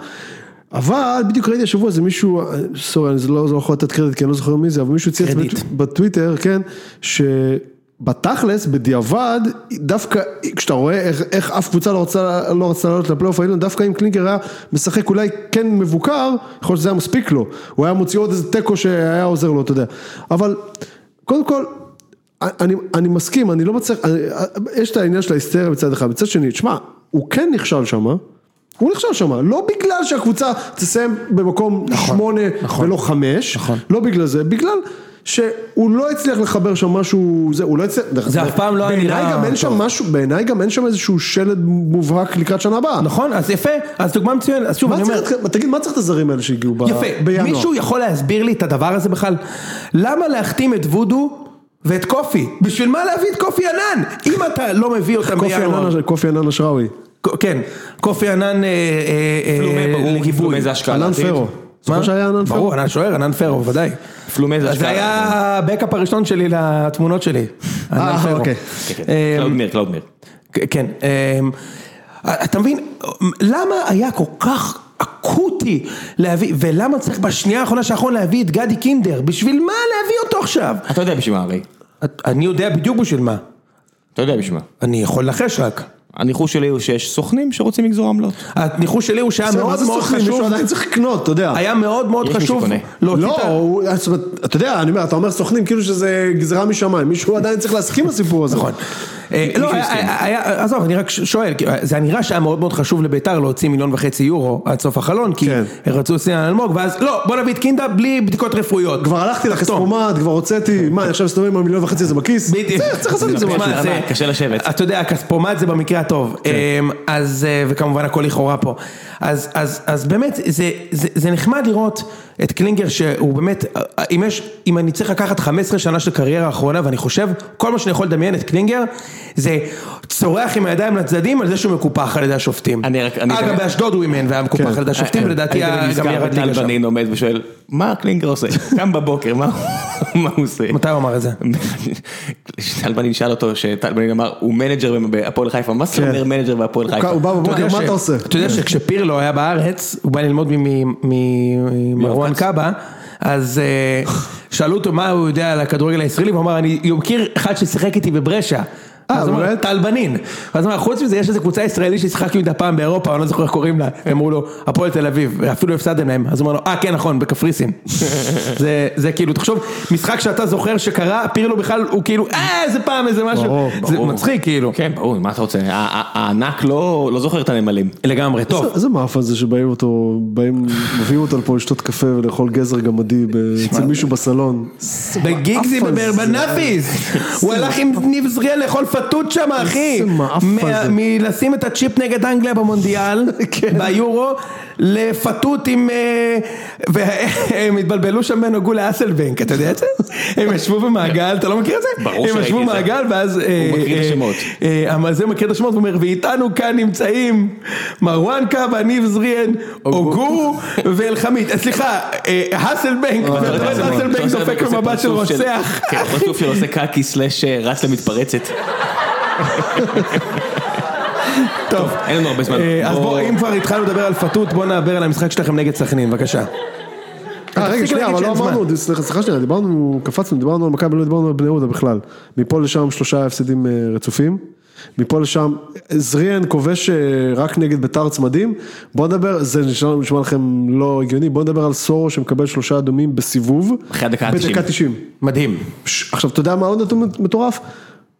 אבל בדיוק ראיתי השבוע איזה מישהו, אה, סורי, אני לא לא יכול לתת קרדיט כי אני לא זוכר מי זה, אבל מישהו קרדיט. בטוויטר, כן, שבתכלס, בדיעבד, דווקא כשאתה רואה איך, איך אף קבוצה לא רוצה, לא רצתה לעלות לפלייאוף העליון, דווקא אם קלינגר היה משחק אולי כן מבוקר, יכול להיות שזה היה מספיק לו, הוא היה מוציא עוד איזה תיקו שהיה עוזר לו, אתה יודע, אבל קודם כל, אני, אני מסכים, אני לא מצליח, אני, יש את העניין של ההיסטריה מצד אחד, מצד שני, תשמע, הוא כן נכשל שם, הוא נכשל שם, לא בגלל שהקבוצה תסיים במקום שמונה נכון. ולא חמש, נכון. לא בגלל זה, בגלל שהוא לא הצליח לחבר שם משהו, זה, הוא לא הצליח, זה אף פעם לא היה בעיניי נראה גם אין שם. משהו, בעיניי גם אין שם איזשהו שלד מובהק לקראת שנה הבאה. נכון, אז יפה, אז דוגמה מצוינת, אז שוב מה אני אומר, צריך, תגיד, מה צריך את הזרים האלה שהגיעו ב- יפה, בינואר? מישהו יכול להסביר לי את הדבר הזה בכלל? למה להחתים את וודו ואת קופי? בשביל מה להביא את קופי ענן? אם אתה לא מביא אותם בינואר, קופי ענן אשראוי, כן, קופי ענן אה, אה, אה, לגיבוי. ענן. פרו, זוכר שהיה ענן פרו? ברור, ענן שוער, ענן פרו, בוודאי, זה אז זה. היה הבקאפ הראשון שלי לתמונות שלי, ענן אה, פרו. אוקיי. אה, קלאודמיר, קלאודמיר. כן, אמ, אתה מבין, למה היה כל כך אקוטי להביא, ולמה צריך בשנייה האחרונה שהאחרון להביא את גדי קינדר, בשביל מה להביא אותו עכשיו? אתה יודע בשביל מה הרי. אני יודע בדיוק בשביל מה, אתה יודע בשביל מה. אני יכול לנחש רק. הניחוש שלי הוא שיש סוכנים שרוצים לגזור עמלות. הניחוש שלי הוא שהיה מאוד זה מאוד סוכנים? חשוב, מישהו עדיין צריך לקנות, אתה יודע. היה מאוד מאוד חשוב, את לא, אתה יודע, אני אומר, אתה אומר סוכנים כאילו שזה גזרה משמיים, מישהו עדיין צריך להסכים לסיפור הזה. נכון. אה, לא. היה, היה- עזוב, אני רק שואל, זה נראה שהיה מאוד מאוד חשוב לביתר להוציא מיליון וחצי יורו עד סוף החלון, כי כן. הם רצו לשים על אלמוג, ואז לא, בוא נביא את קינדה בלי בדיקות רפואיות. כבר הלכתי. לכספומט, כבר הוצאתי, מה, אני עכשיו מסתובב עם המיליון וחצי הזה בכיס? בדיוק. צריך- לעשות עם זה תשמע, משהו. זה- קשה לשבת. אתה יודע, הכספומט זה במקרה הטוב. אמ, אז, אה, וכמובן הכל לכאורה פה. אז, אז, אז באמת, זה, זה, זה נחמד לראות את קלינגר שהוא באמת, אה, אם יש, אם אני צריך לקחת 15 שנה של קריירה האחרונה, ואני חושב, כל מה שאני יכול לדמיין את קלינגר, זה צורח עם הידיים לצדדים על זה שהוא מקופח על ידי השופטים. אני רק- אני אגב, באשדוד הוא אימן והיה מקופח כן. על ידי השופטים, ולדעתי היה- גם ירד ליגה שם. בנין עומד ושואל, מה קלינגר עושה? קם בבוקר, מה מה הוא עושה? מתי הוא אמר את זה? טל בנין שאל אותו, שטל בנין אמר, הוא מנג'ר בהפועל חיפה, מה כן. אומר מנג'ר בהפועל חיפה? הוא בא אתה בבוקר, יודע מה אתה עושה? אתה יודע שכשפירלו היה בארץ, הוא בא ללמוד מ- מ- ממרואן קאבה, אז אה, שאלו אותו מה הוא יודע על הכדורגל הישראלי, והוא אמר, אני מכיר אחד ששיחק איתי בברשע. אה, אז באמת? טל בנין. ואז הוא אמר, חוץ מזה יש איזו קבוצה ישראלית ששיחקנו איתה פעם באירופה, אני לא זוכר איך קוראים לה, הם אמרו לו, הפועל תל אביב, ואפילו הפסדתם להם, אז הוא אמר לו, אה כן נכון, בקפריסין. זה- זה כאילו, תחשוב, משחק שאתה זוכר שקרה, פירלו בכלל, הוא כאילו, אה איזה פעם, איזה משהו, ברור, זה. מצחיק כאילו. כן, ברור, מה אתה רוצה? ה- ה- הענק לא לא זוכר את הנמלים. לגמרי, טוב. איזה מאפן זה שבאים אותו, באים, מביאים אותו לפה לשתות קפה ולאכול גזר גמדי אצל מישהו בסלון. בגיגזי. בנאפיס, הוא הלך עם ניב זריאן לאכול פתות שם אחי. מלשים את הצ'יפ נגד אנגליה במונדיאל, כן. ביורו, לפתות עם, אה, והם התבלבלו שם בין הוגו לאסלבנק, אתה יודע את זה? הם ישבו במעגל, אתה לא מכיר את זה? ברור הם שראיתי ישבו את זה. במעגל ואז, אה, הוא מקריא את אה, השמות. אבל זה מקריא את השמות, הוא אומר, ואיתנו כאן נמצאים מרואן קאבה, ניב זריאן, הוגו ואלחמיד, אה, סליחה, האסלבנק, את האסלבנק דופק במבט של רוצח. כן, פרצוף של עושה קקי סלאש רץ למתפרצת. טוב, אין לנו הרבה זמן. אה, אז בוא- בוא, אם כבר התחלנו לדבר על פתות, בוא נעבר על המשחק שלכם נגד סכנין, בבקשה. אה, רגע, שנייה, אבל לא. אמרנו, סליחה, סליחה שנייה, דיברנו, קפצנו, דיברנו על מכבי, לא דיברנו על בני יהודה בכלל. מפה לשם שלושה הפסדים אה, רצופים. מפה לשם, זריאן כובש אה, רק נגד ביתר צמדים. בוא נדבר, זה נשמע נשמע לכם לא הגיוני, בוא נדבר על סורו שמקבל שלושה אדומים בסיבוב. אחרי הדקה ה-90. בדקה 90. מדהים. ש- עכשיו, אתה יודע מה עוד נתון מטורף?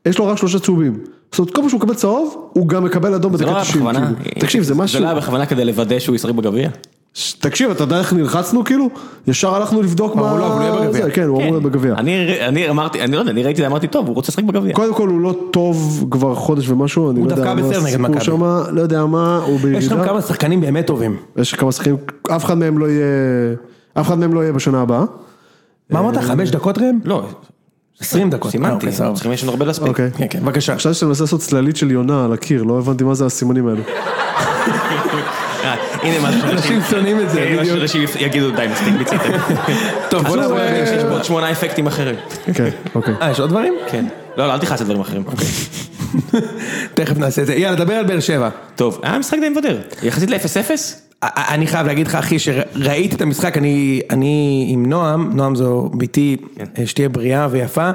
יש לו רק שלושה צהובים. זאת אומרת, כל פעם שהוא מקבל צהוב, הוא גם מקבל אדום זה לא בדקה היה 90. בכוונה. כאילו. תקשיב, זה משהו... זה לא היה בכוונה כדי לוודא שהוא ישחק בגביע? תקשיב, אתה יודע איך נלחצנו כאילו? ישר הלכנו לבדוק מה... אבל הוא יהיה בגביע. זה, כן, הוא אמור להיות בגביע. אני אני אמרתי, אני לא יודע, אני ראיתי זה, אמרתי, טוב, הוא רוצה לשחק בגביע. קודם כל הוא לא טוב כבר חודש ומשהו, אני הוא לא יודע מה הסיפור. שמה, לא יודע מה, הוא יש שם בירידה. כמה שחקנים באמת טובים. יש כמה שחקנים, אף אחד מהם לא יהיה, אף אחד מהם לא יהיה בשנה הבאה. מה אמרת? חמש דקות ראם? לא, 20 דקות. אה, סימנתי, אוקיי, סבבה. צריכים יש לנו הרבה להספיק. אוקיי. כן, כן, בבקשה. חשבתי שאתה מנסה לעשות צללית של יונה על הקיר, לא הבנתי מה זה הסימנים האלו. אה, הנה מה אנשים שונאים את זה, בדיוק. שאנשים יגידו די מספיק מיציתם. טוב, בוא אז נעבור. הוא, יש פה עוד שמונה אפקטים אחרים. כן, אוקיי. אה, יש עוד דברים? כן. לא, לא, אל תכעס על דברים אחרים. תכף נעשה את זה. יאללה, דבר על באר שבע. טוב, היה משחק די מבדר. יחסית ל-0-0? אני חייב להגיד לך אחי שראיתי את המשחק, אני, אני עם נועם, נועם זו ביתי, שתהיה בריאה ויפה,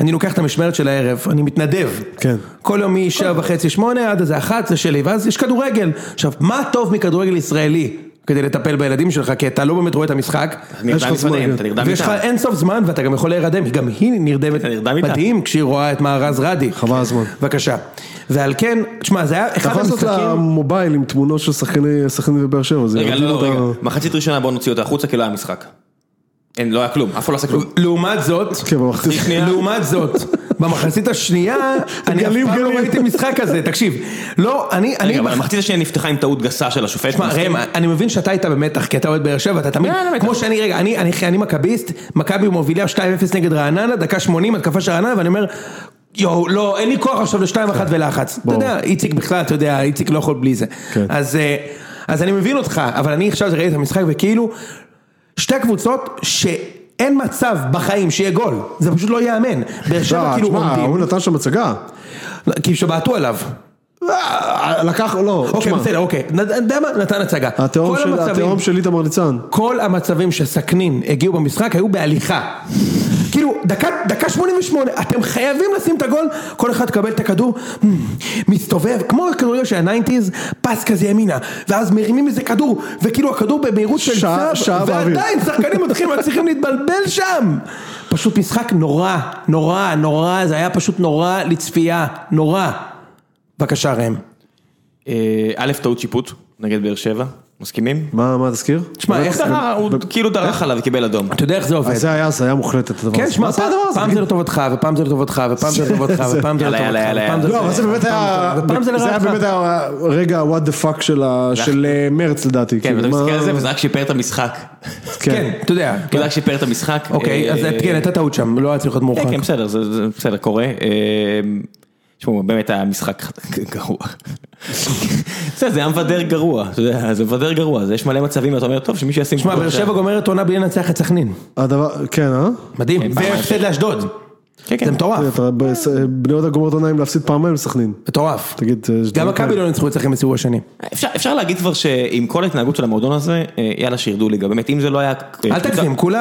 אני לוקח את המשמרת של הערב, אני מתנדב. כן. כל יום משבע וחצי שמונה עד איזה אחת זה שלי, ואז יש כדורגל. עכשיו, מה טוב מכדורגל ישראלי כדי לטפל בילדים שלך, כי אתה לא באמת רואה את המשחק. אתה יש לך נרדם לפניהם, כן. אתה נרדם ויש לך איתם. אין סוף זמן ואתה גם יכול להירדם, גם היא נרדמת אתה נרדם. מדהים כשהיא רואה את מארז רדי. חבל הזמן. בבקשה. ועל כן, תשמע, זה היה אתה אחד יכול לעשות המשחקים... למובייל עם תמונות של שחקני סכנין ובאר שבע, זה רגע, לא, אותה- רגע. מחצית ראשונה בוא נוציא אותה החוצה כי לא היה משחק. אין, לא היה כלום, אף אחד לא עשה כלום. לעומת זאת, כן. לעומת זאת, במחצית השנייה, אני אף פעם לא. ראיתי משחק כזה, תקשיב, לא, אני, אני, רגע, אבל המחצית השנייה נפתחה עם טעות גסה של השופט. תשמע ראם, אני מבין שאתה היית במתח, כי אתה אוהד באר שבע, אתה תמיד, לא, לא, כמו. שאני, רגע, אני, אני, אני מכביסט, מכבי מובילה 2-0 נגד רעננה, דקה 80, התקפה של רעננה, ואני אומר, יואו, לא, אין לי כוח עכשיו לשתיים אחת ולחץ. אתה. יודע, איציק בכלל, אתה יודע, איציק לא יכול בלי זה. כן. אז, אה, אז אני מבין אותך, אבל אני עכשיו ראיתי את המשחק, וכאילו, שתי קבוצות שאין מצב בחיים שיהיה גול, זה פשוט לא ייאמן. באר שבע לא, כאילו תשמע, הוא עומדים, נתן שם הצגה. כשבעטו עליו. לקח, לא, אוקיי, בסדר, אוקיי, יודע מה? נתן הצגה. התהום של- איתמר ניצן. כל המצבים שסכנין הגיעו במשחק היו בהליכה. כאילו, דקה, דקה 88, אתם חייבים לשים את הגול, כל אחד קבל את הכדור, מ, מסתובב, כמו הכדורגל של ה nineties, פס כזה ימינה, ואז מרימים איזה כדור, וכאילו הכדור במהירות של באוויר. ועדיין שחקנים מתחילים מצליחים להתבלבל שם. פשוט משחק נורא, נורא, נורא, זה היה פשוט נורא לצפייה, נורא. בבקשה ראם. אה, א', טעות שיפוט נגד באר שבע, מסכימים? מה, מה תזכיר? שמע, איך זה... דרך- הוא כאילו דרך עליו וקיבל אדום. אתה יודע איך זה עובד. זה היה הזיה מוחלטת הדבר כן, הזה. שמע, מה זה הדבר הזה? פעם זה לטובתך, ופעם זה לטובתך, ופעם זה לטובתך, ופעם זה לטובתך, יאללה, ופעם יאללה. זה לא, אבל זה באמת היה, זה זה היה. באמת היה רגע what the fuck של אה, מרץ לדעתי. כן, כאילו, ואתה מסתכל על זה וזה רק שיפר את המשחק. כן, אתה יודע. זה רק שיפר את המשחק. אוקיי, אז אה, כן, הייתה טעות שם, לא היה צריך להיות כן, מורחק. כן, בסדר, זה זה בסדר, קורה. אה, תשמעו, באמת היה משחק גרוע. זה היה מבדר גרוע, זה מבדר גרוע, יש מלא מצבים, ואתה אומר, טוב, שמישהו ישים... שמע, פה באר עכשיו." שבע גומרת עונה בלי לנצח את סכנין. הדבר, כן, אה? מדהים. כן, פעמיים. והפסד לאשדוד. כן, כן. זה מטורף. אתה- בני יהודה גומרת עונה עם להפסיד פעמיים לסכנין. מטורף. תגיד, יש גם מכבי? לא ניצחו אצלכם בסיבוב השני. אפשר, להגיד כבר שעם כל ההתנהגות של המועדון הזה, אה, יאללה שירדו ליגה, באמת, אם זה לא היה... אל תגזים, כולה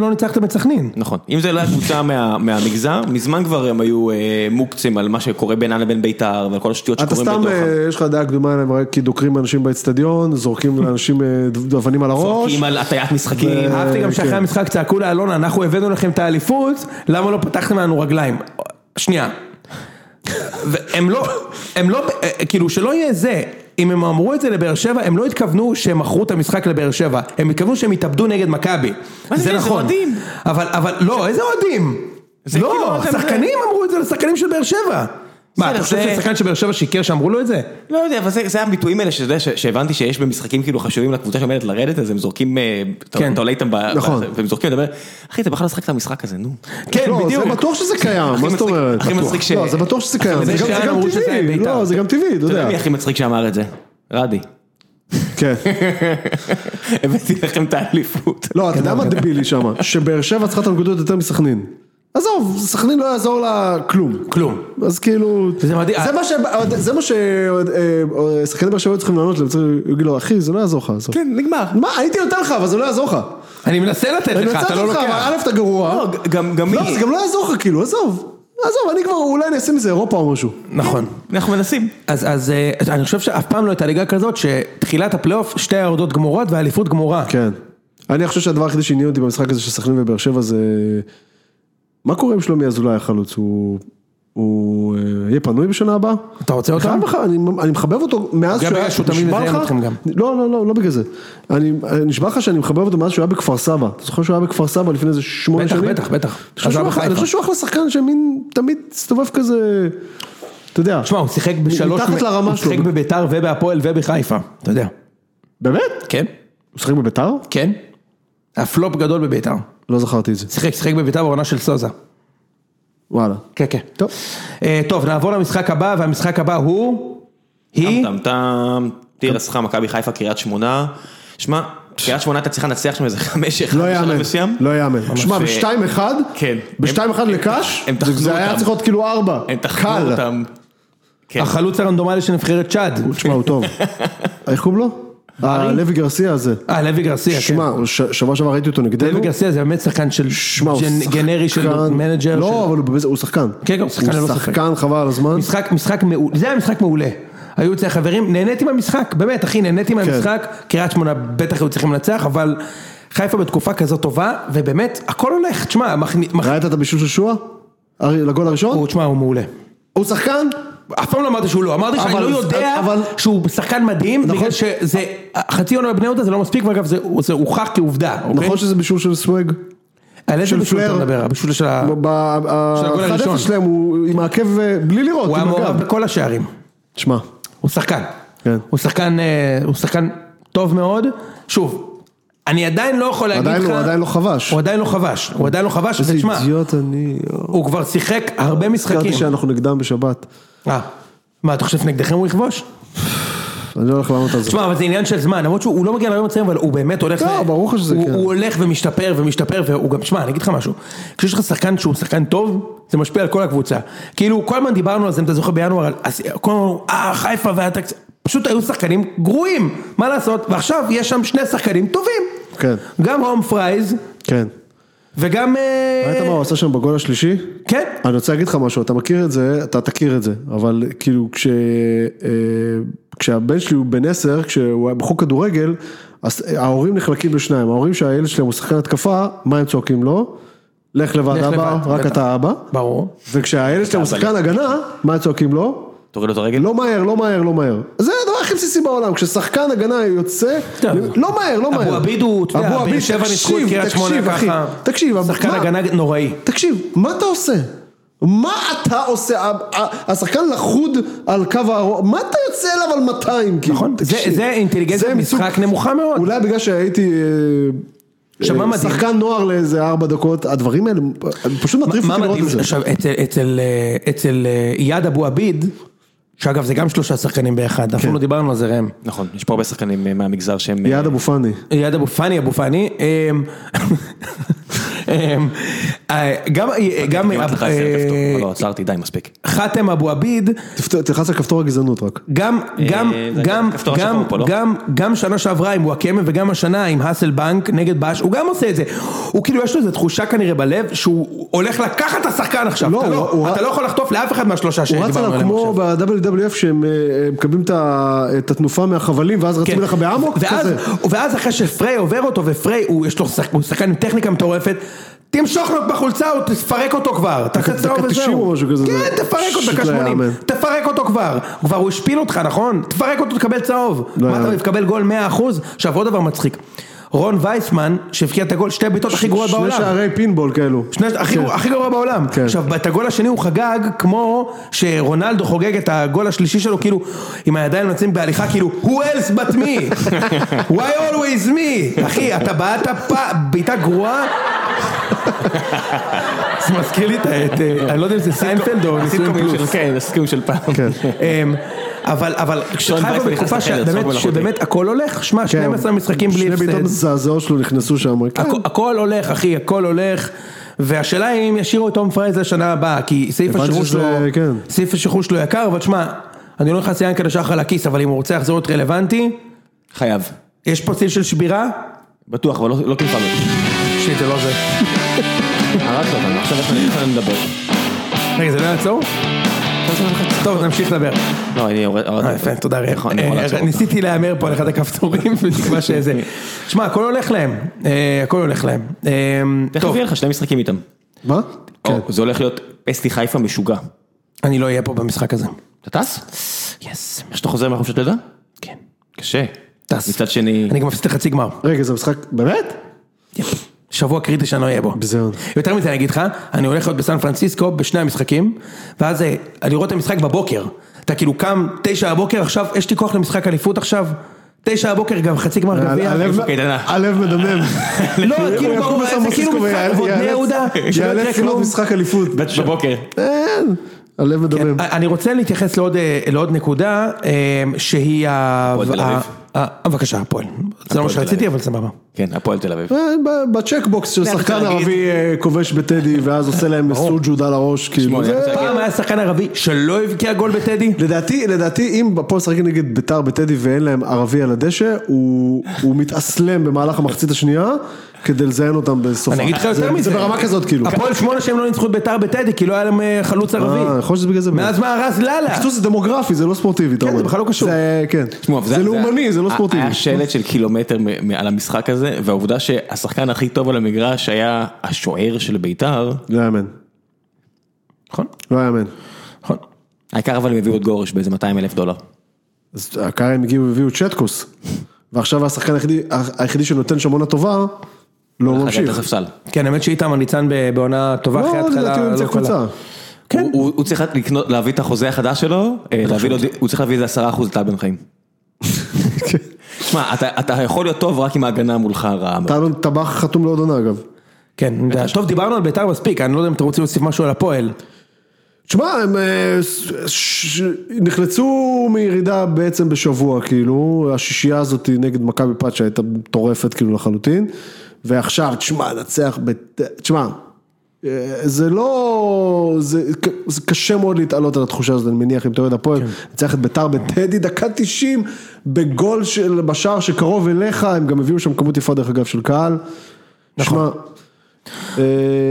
לא ניצחתם את סכנין. נכון, אם זה לא היה קבוצה מה, מהמגזר, מזמן כבר הם היו אה, מוקצים על מה שקורה בינם לבין בית"ר ועל כל השטויות אתה שקורים סתם, בדוחה. אה, יש לך דעה קדומה עליהם, רק כי דוקרים אנשים באצטדיון, זורקים לאנשים אה, אבנים על הראש. צוחקים על הטיית משחקים. אהבתי גם שאחרי. המשחק צעקו לאלונה, אנחנו הבאנו לכם את האליפות, למה לא פתחתם לנו רגליים? שנייה. והם לא, הם לא, כאילו שלא יהיה זה, אם הם אמרו את זה לבאר שבע, הם לא התכוונו שהם מכרו את המשחק לבאר שבע, הם התכוונו שהם התאבדו נגד מכבי. זה, זה זה נכון. אוהדים. אבל, אבל, לא, איזה אוהדים? כאילו, לא, אתם- שחקנים אמרו את זה לשחקנים של באר שבע. מה, אתה חושב זה- ששחקן של באר שבע שיקר שאמרו לו את זה? לא יודע, אבל זה, זה הביטויים האלה שאתה יודע, ש- שהבנתי שיש במשחקים כאילו חשובים לקבוצה שעומדת לרדת, אז הם זורקים, אה, אתה- כן. אתה עולה איתם, נכון. והם זורקים, אתה אומר, אחי אתה בכלל לא שחק את המשחק הזה, נו. כן, לא, בדיוק. זה בטוח שזה קיים, מה זאת אומרת? הכי. מצחיק ש- לא, זה בטוח שזה קיים, זה גם- שזה טבעי, בית"ר. לא, זה גם טבעי, אתה אתה יודע יודע. מי הכי מצחיק שאמר את זה? רדי. כן. הבאתי לכם את האליפות. לא, אתה יודע מה דבילי שם? שבאר שבע צריכה את הנקודות יותר מסכנין. עזוב, סכנין לא יעזור לה כלום. כלום. אז כאילו, זה מדהים. זה מה ש... זה מה ששחקנים באר שבע היו צריכים לענות להם, צריכים להגיד לו, אחי, זה לא יעזור לך. כן, נגמר. מה, הייתי נותן לך, אבל זה לא יעזור לך. אני מנסה לתת אני לך, אתה לא אותך, אבל לוקח. א' אתה גרוע. לא, גם גם לא, מי, זה גם לא יעזור לך, כאילו, עזוב. עזוב, אני כבר, אולי אני אשים איזה אירופה או משהו. נכון. אנחנו מנסים. אז, אז אה, אני חושב שאף פעם לא הייתה ליגה כזאת שתחילת הפלייאוף שתי יורדות גמורות והאליפות גמורה. כן. אני חושב שהדבר היחידי שעניין אותי במשחק הזה של סכנין ובאר שבע זה... מה קורה עם שלומי אזולאי החלוץ? הוא... הוא אה, יהיה פנוי בשנה הבאה? אתה רוצה אותו? חייב לך, אני, אני מחבב אותו מאז בגלל שהוא תמיד נשבע לך-. לא, לא, לא, לא בגלל זה. אני אני נשבע לך שאני מחבב אותו מאז שהוא היה בכפר סבא. אתה זוכר שהוא היה בכפר סבא לפני איזה שמונה בטח, שנים? בטח, בטח. בחיפה. אני חושב שהוא אחלה שחקן שמין תמיד הסתובב כזה, אתה יודע. תשמע, הוא שיחק בשלוש... מתחת לרמה הוא שלו. שיחק בביתר ובהפועל ובחיפה, אתה יודע. באמת? כן. הוא שיחק בביתר? כן. היה פלופ גדול בביתר. לא זכרתי את זה. שיחק, שיחק בביתר בעונה של סוזה. וואלה. כן, כן. טוב. אה, טוב, נעבור למשחק הבא, והמשחק הבא הוא... היא... טם טם טם, תירס חם, מכבי חיפה, קריית שמונה. שמע, קריית שמונה הייתה צריכה לנצח שם איזה חמש אחד לא בשלב יאמן. לא יאמן. שמע, ו- בשתיים אחד, כן. בשתיים אחד לקאש, הם טחנו זה היה. צריך להיות כאילו ארבע. הם טחנו קל. אותם. כן. החלוץ הרנדומלי של נבחרת צ'אד. תשמע, הוא טוב. איך קוראים לו? אה, לוי גרסיה הזה. אה, לוי גרסיה, כן. שמע, שבוע שעבר ראיתי אותו נגדנו. לוי גרסיה זה באמת שחקן של שמע, הוא שחקן- גנרי של מנג'ר. לא, אבל הוא שחקן. כן, כן, הוא שחקן הוא ספק. שחקן חבל על הזמן. משחק, משחק מעולה, זה היה משחק מעולה. היו אצלי חברים, נהניתי מהמשחק, באמת אחי, נהניתי כן. מהמשחק, קריית שמונה בטח היו צריכים לנצח, אבל חיפה בתקופה כזאת טובה, ובאמת, הכל הולך, תשמע, מכני- מכ- ראית את הבישול של שועה? לגול הראשון? הוא, תשמע, הוא מעולה. הוא שחקן? אף פעם לא אמרתי שהוא לא, אמרתי שאני לא יודע אבל- שהוא שחקן מדהים, נכון. בגלל שזה, חצי עונה בבני יהודה זה לא מספיק, ואגב זה זה הוכח כעובדה, אוקיי? נכון שזה בישול של סוואג? על איזה בישול אתה? מדבר? הבישול של הגול הראשון. ה-1-0 שלהם הוא עם העקב אה, בלי לראות, הוא היה מעורב. בכל השערים. תשמע, הוא שחקן. כן. הוא שחקן, אה, הוא שחקן טוב מאוד. שוב, אני עדיין לא יכול להגיד לך... הוא עדיין לא חבש. הוא עדיין לא חבש. הוא עדיין לא חבש, איזה ותשמע, אידיוט אני... הוא כבר שיחק הרבה משחקים. הזכרתי שאנחנו נגדם בשבת. אה, מה, אתה חושב שנגדכם הוא יכבוש? אני לא הולך לענות על זה. תשמע, אבל זה עניין של זמן, למרות שהוא לא מגיע ליום הצעיר, אבל הוא באמת הולך... לא, ברור לך שזה כן. הוא הולך ומשתפר ומשתפר, והוא גם, תשמע, אני אגיד לך משהו. כשיש לך שחקן שהוא שחקן טוב, זה משפיע על כל הקבוצה. כאילו, כל הזמן דיברנו על זה, אם אתה זוכר בינואר, על... כל הזמן אה, חיפה ואתה... פשוט היו שחקנים גרועים, מה לעשות? ועכשיו יש שם שני שחקנים טובים. כן. גם תום פרייז, כן. וגם... אה, ראית מה הוא עשה שם בגול השלישי? כן. אני רוצה להגיד לך משהו, אתה מכיר את זה, אתה תכיר את זה, אבל כאילו כש... אה, כשהבן שלי הוא בן עשר, כשהוא היה בחוג כדורגל, אז ההורים נחלקים לשניים, ההורים שהילד שלהם הוא שחקן התקפה, מה הם צועקים לו? לך לבד אבא, רק. אתה אבא. ברור. וכשהילד שלהם הוא שחקן הגנה, מה צועקים לו? תוריד לו את הרגל. לא מהר, לא מהר, לא מהר. זה הדבר הכי בסיסי בעולם, כששחקן הגנה יוצא. לא מהר, לא מהר. אבו עביד הוא, אתה יודע, באר שבע ניצחו את תקשיב, קריית שמונה ככה. תקשיב, שחקן הגנה נוראי. תקשיב, מה אתה עושה? מה אתה עושה? השחקן לחוד על קו הארוך, מה אתה יוצא אליו על 200? כאילו? נכון, זה- מסוג- משחק נמוכה מאוד. אולי בגלל שהייתי אה, עכשיו, מה אה, מדהים? שחקן נוער לאיזה ארבע דקות, הדברים האלה, פשוט מטריף מה אותי לראות את זה. עכשיו אצל- אצל אה, אצל אייד אבו עביד, שאגב זה גם שלושה שחקנים באחד, אפילו לא דיברנו על זה ראם. נכון, יש פה הרבה שחקנים אה, מהמגזר שהם... יעד אבו פאני. אייד אבו פאני, אבו פאני, אמ, אמ, גם, אה, גם אה, כפתור, אבל לא עצרתי, די, מספיק. חאתם אבו עביד, תפת- תלחץ על כפתור הגזענות רק. גם, גם, גם, גם, לא? גם, גם שנה שעברה עם וואקמה וגם השנה עם האסל בנק נגד בש, הוא גם עושה את זה. הוא כאילו יש לו איזו תחושה כנראה בלב שהוא הולך לקחת את השחקן עכשיו. לא, אתה, לא, אתה לא יכול לחטוף לאף אחד מהשלושה הוא רץ שדיברנו עליו עליהם כמו עכשיו. ב-WWF שהם אה, אה, מקבלים את התנופה מהחבלים ואז רצים כן. לך באמוק ואז, אחרי שפריי עובר אותו ופריי הוא יש לו שחק- הוא שחקן עם טכניקה מטורפת תמשוך לו בחולצה או תפרק אותו כבר, תעשה דקה צהוב 90 וזהו, כן תפרק אותו דקה לא 80, יאמן. תפרק אותו כבר, כבר הוא השפיל אותך נכון? תפרק אותו תקבל צהוב, לא מה אתה יאמן. תקבל גול 100%, עכשיו עוד דבר מצחיק, רון וייסמן שהבקיע את הגול, שתי הבעיטות הכי גרועות שני בעולם, שערי פינבול כאלו. שני, הכי, כן. הכי גרוע בעולם. כן. עכשיו, את הגול השני הוא חגג כמו שרונלדו חוגג את הגול השלישי שלו, כאילו, עם הידיים יוצאים בהליכה, כאילו, who else but me? why always me? אחי, אתה בעטת פ- בעיטה גרועה? זה מזכיר לי את אני לא יודע אם זה סיינפלד או ניסויים פלוס. של- כן, הסיטקומים של פעם. כן. אבל, אבל נכנס בתקופה שבאמת, הכל הולך, שמע, 12 משחקים בלי כן. שני בעיטות הפסד. מזעזעות שלו נכנסו שם. כן. הכ- הכל הולך אחי, הכל הולך והשאלה היא אם ישאירו את תום פרייז לשנה הבאה כי סעיף השחרור שלו, כן. סעיף השחרור שלו יקר אבל שמע, אני לא נכנס ליענקל'ה שחר לכיס אבל אם הוא רוצה לחזור להיות רלוונטי, חייב. יש פה ציל של שבירה? בטוח, אבל לא- לא כנפנו. שיט זה לא זה. הרגת אותנו, עכשיו איך אני- איך אני מדבר? רגע זה לא יעצור? טוב נמשיך לדבר. לא, אני יורד... אה, יפה, תודה יכול אה, לעצור. ניסיתי להמר פה על אחד הכפתורים בתקווה שזה. שמע הכל הולך להם, אה, הכל הולך להם. אה, תכף טוב, יהיה לך שני משחקים איתם. מה? כן. זה הולך להיות פסטי חיפה משוגע. אני לא אהיה פה במשחק הזה. אתה טס? יס. איך שאתה חוזר מהחופשת לידה? כן. קשה. טס. מצד שני... אני גם מפסיד לחצי גמר. רגע, זה משחק, באמת? שבוע קריטי שאני לא אהיה בו. ביזיון. יותר מזה אני אגיד לך, אני הולך להיות בסן פרנסיסקו בשני המשחקים, ואז אה, אני רואה את המשחק בבוקר. אתה כאילו קם תשע בבוקר, עכשיו יש לי כוח למשחק אליפות עכשיו, תשע בבוקר גם חצי גמר גביע. הלב- קייטנה. הלב מדמם. לא, כאילו ברור, זה כאילו משחק ויאלץ- עבוד בני יהודה, שלא יקרה כלום. משחק אליפות. בבוקר. אין, הלב מדמם. אני רוצה להתייחס לעוד, אה, נקודה, אה, שהיא ה... הפועל תל אביב. ה- ה- בבקשה, הפועל. זה לא מה שרציתי. אבל סבבה. כן, הפועל תל אביב. אה, ב- בצ'קבוקס של שחקן ערבי אה, כובש בטדי ואז עושה להם סוג'וד על הראש, כאילו. פעם היה שחקן ערבי שלא הבקיע גול בטדי? לדעתי, לדעתי אם הפועל משחקים נגד ביתר בטדי ואין להם ערבי על הדשא, הוא מתאסלם במהלך המחצית השנייה כדי לזיין אותם בסופה. אני אגיד לך יותר זה- מזה. זה ברמה כזאת כאילו. הפועל שמונה שהם לא ניצחו את ביתר בטדי, כי לא היה להם אה, חלוץ ערבי. אה, יכול להיות שזה בגלל זה. מאז מארז לאללה. בקיצור זה דמוגרפי, זה לא ספורטיבי, אתה כן, אומר. זה בכלל לא קשור. זה, כן. זה לאומני, זה לא ספורטיבי. היה שלט של קילומטר מעל המשחק הזה, והעובדה שהשחקן הכי טוב על המגרש היה השוער של ביתר, לא יאמן. נכון, לא יאמן. נכון. העיקר אבל הם הביאו את גורש באיזה 200 אלף דולר. אז הקהל הם הגיעו והביאו צ'טקוס. ועכשיו השחקן היחידי, היחידי שנותן שם עונה טובה, לא ממשיך. כן, האמת שאיתמר ניצן ב- בעונה טובה אחרי לא, ההתחלה. לדעתי הוא ימצא לא. קבוצה. כן. הוא- הוא הוא צריך לקנות, להביא את החוזה החדש שלו, אה, להביא לו- הוא צריך להביא איזה 10% לטל בן חיים. שמע, אתה- אתה יכול להיות טוב רק אם ההגנה מולך רעה. טלון טבח חתום לעוד עונה אגב. כן. טוב, דיברנו על ביתר מספיק, אני לא יודע אם אתם רוצים להוסיף משהו על הפועל. תשמע, הם אה, נחלצו מירידה בעצם בשבוע, כאילו, השישייה הזאת נגד מכבי פת שהייתה מטורפת כאילו לחלוטין, ועכשיו, תשמע, לנצח, ב- תשמע, זה לא, זה, זה קשה מאוד להתעלות על התחושה הזאת, אני מניח, אם אתה אוהד הפועל, לנצח את ביתר בטדי, דקה 90, בגול של, בשער שקרוב אליך, הם גם הביאו שם כמות יפה דרך אגב של קהל. שמע, אה,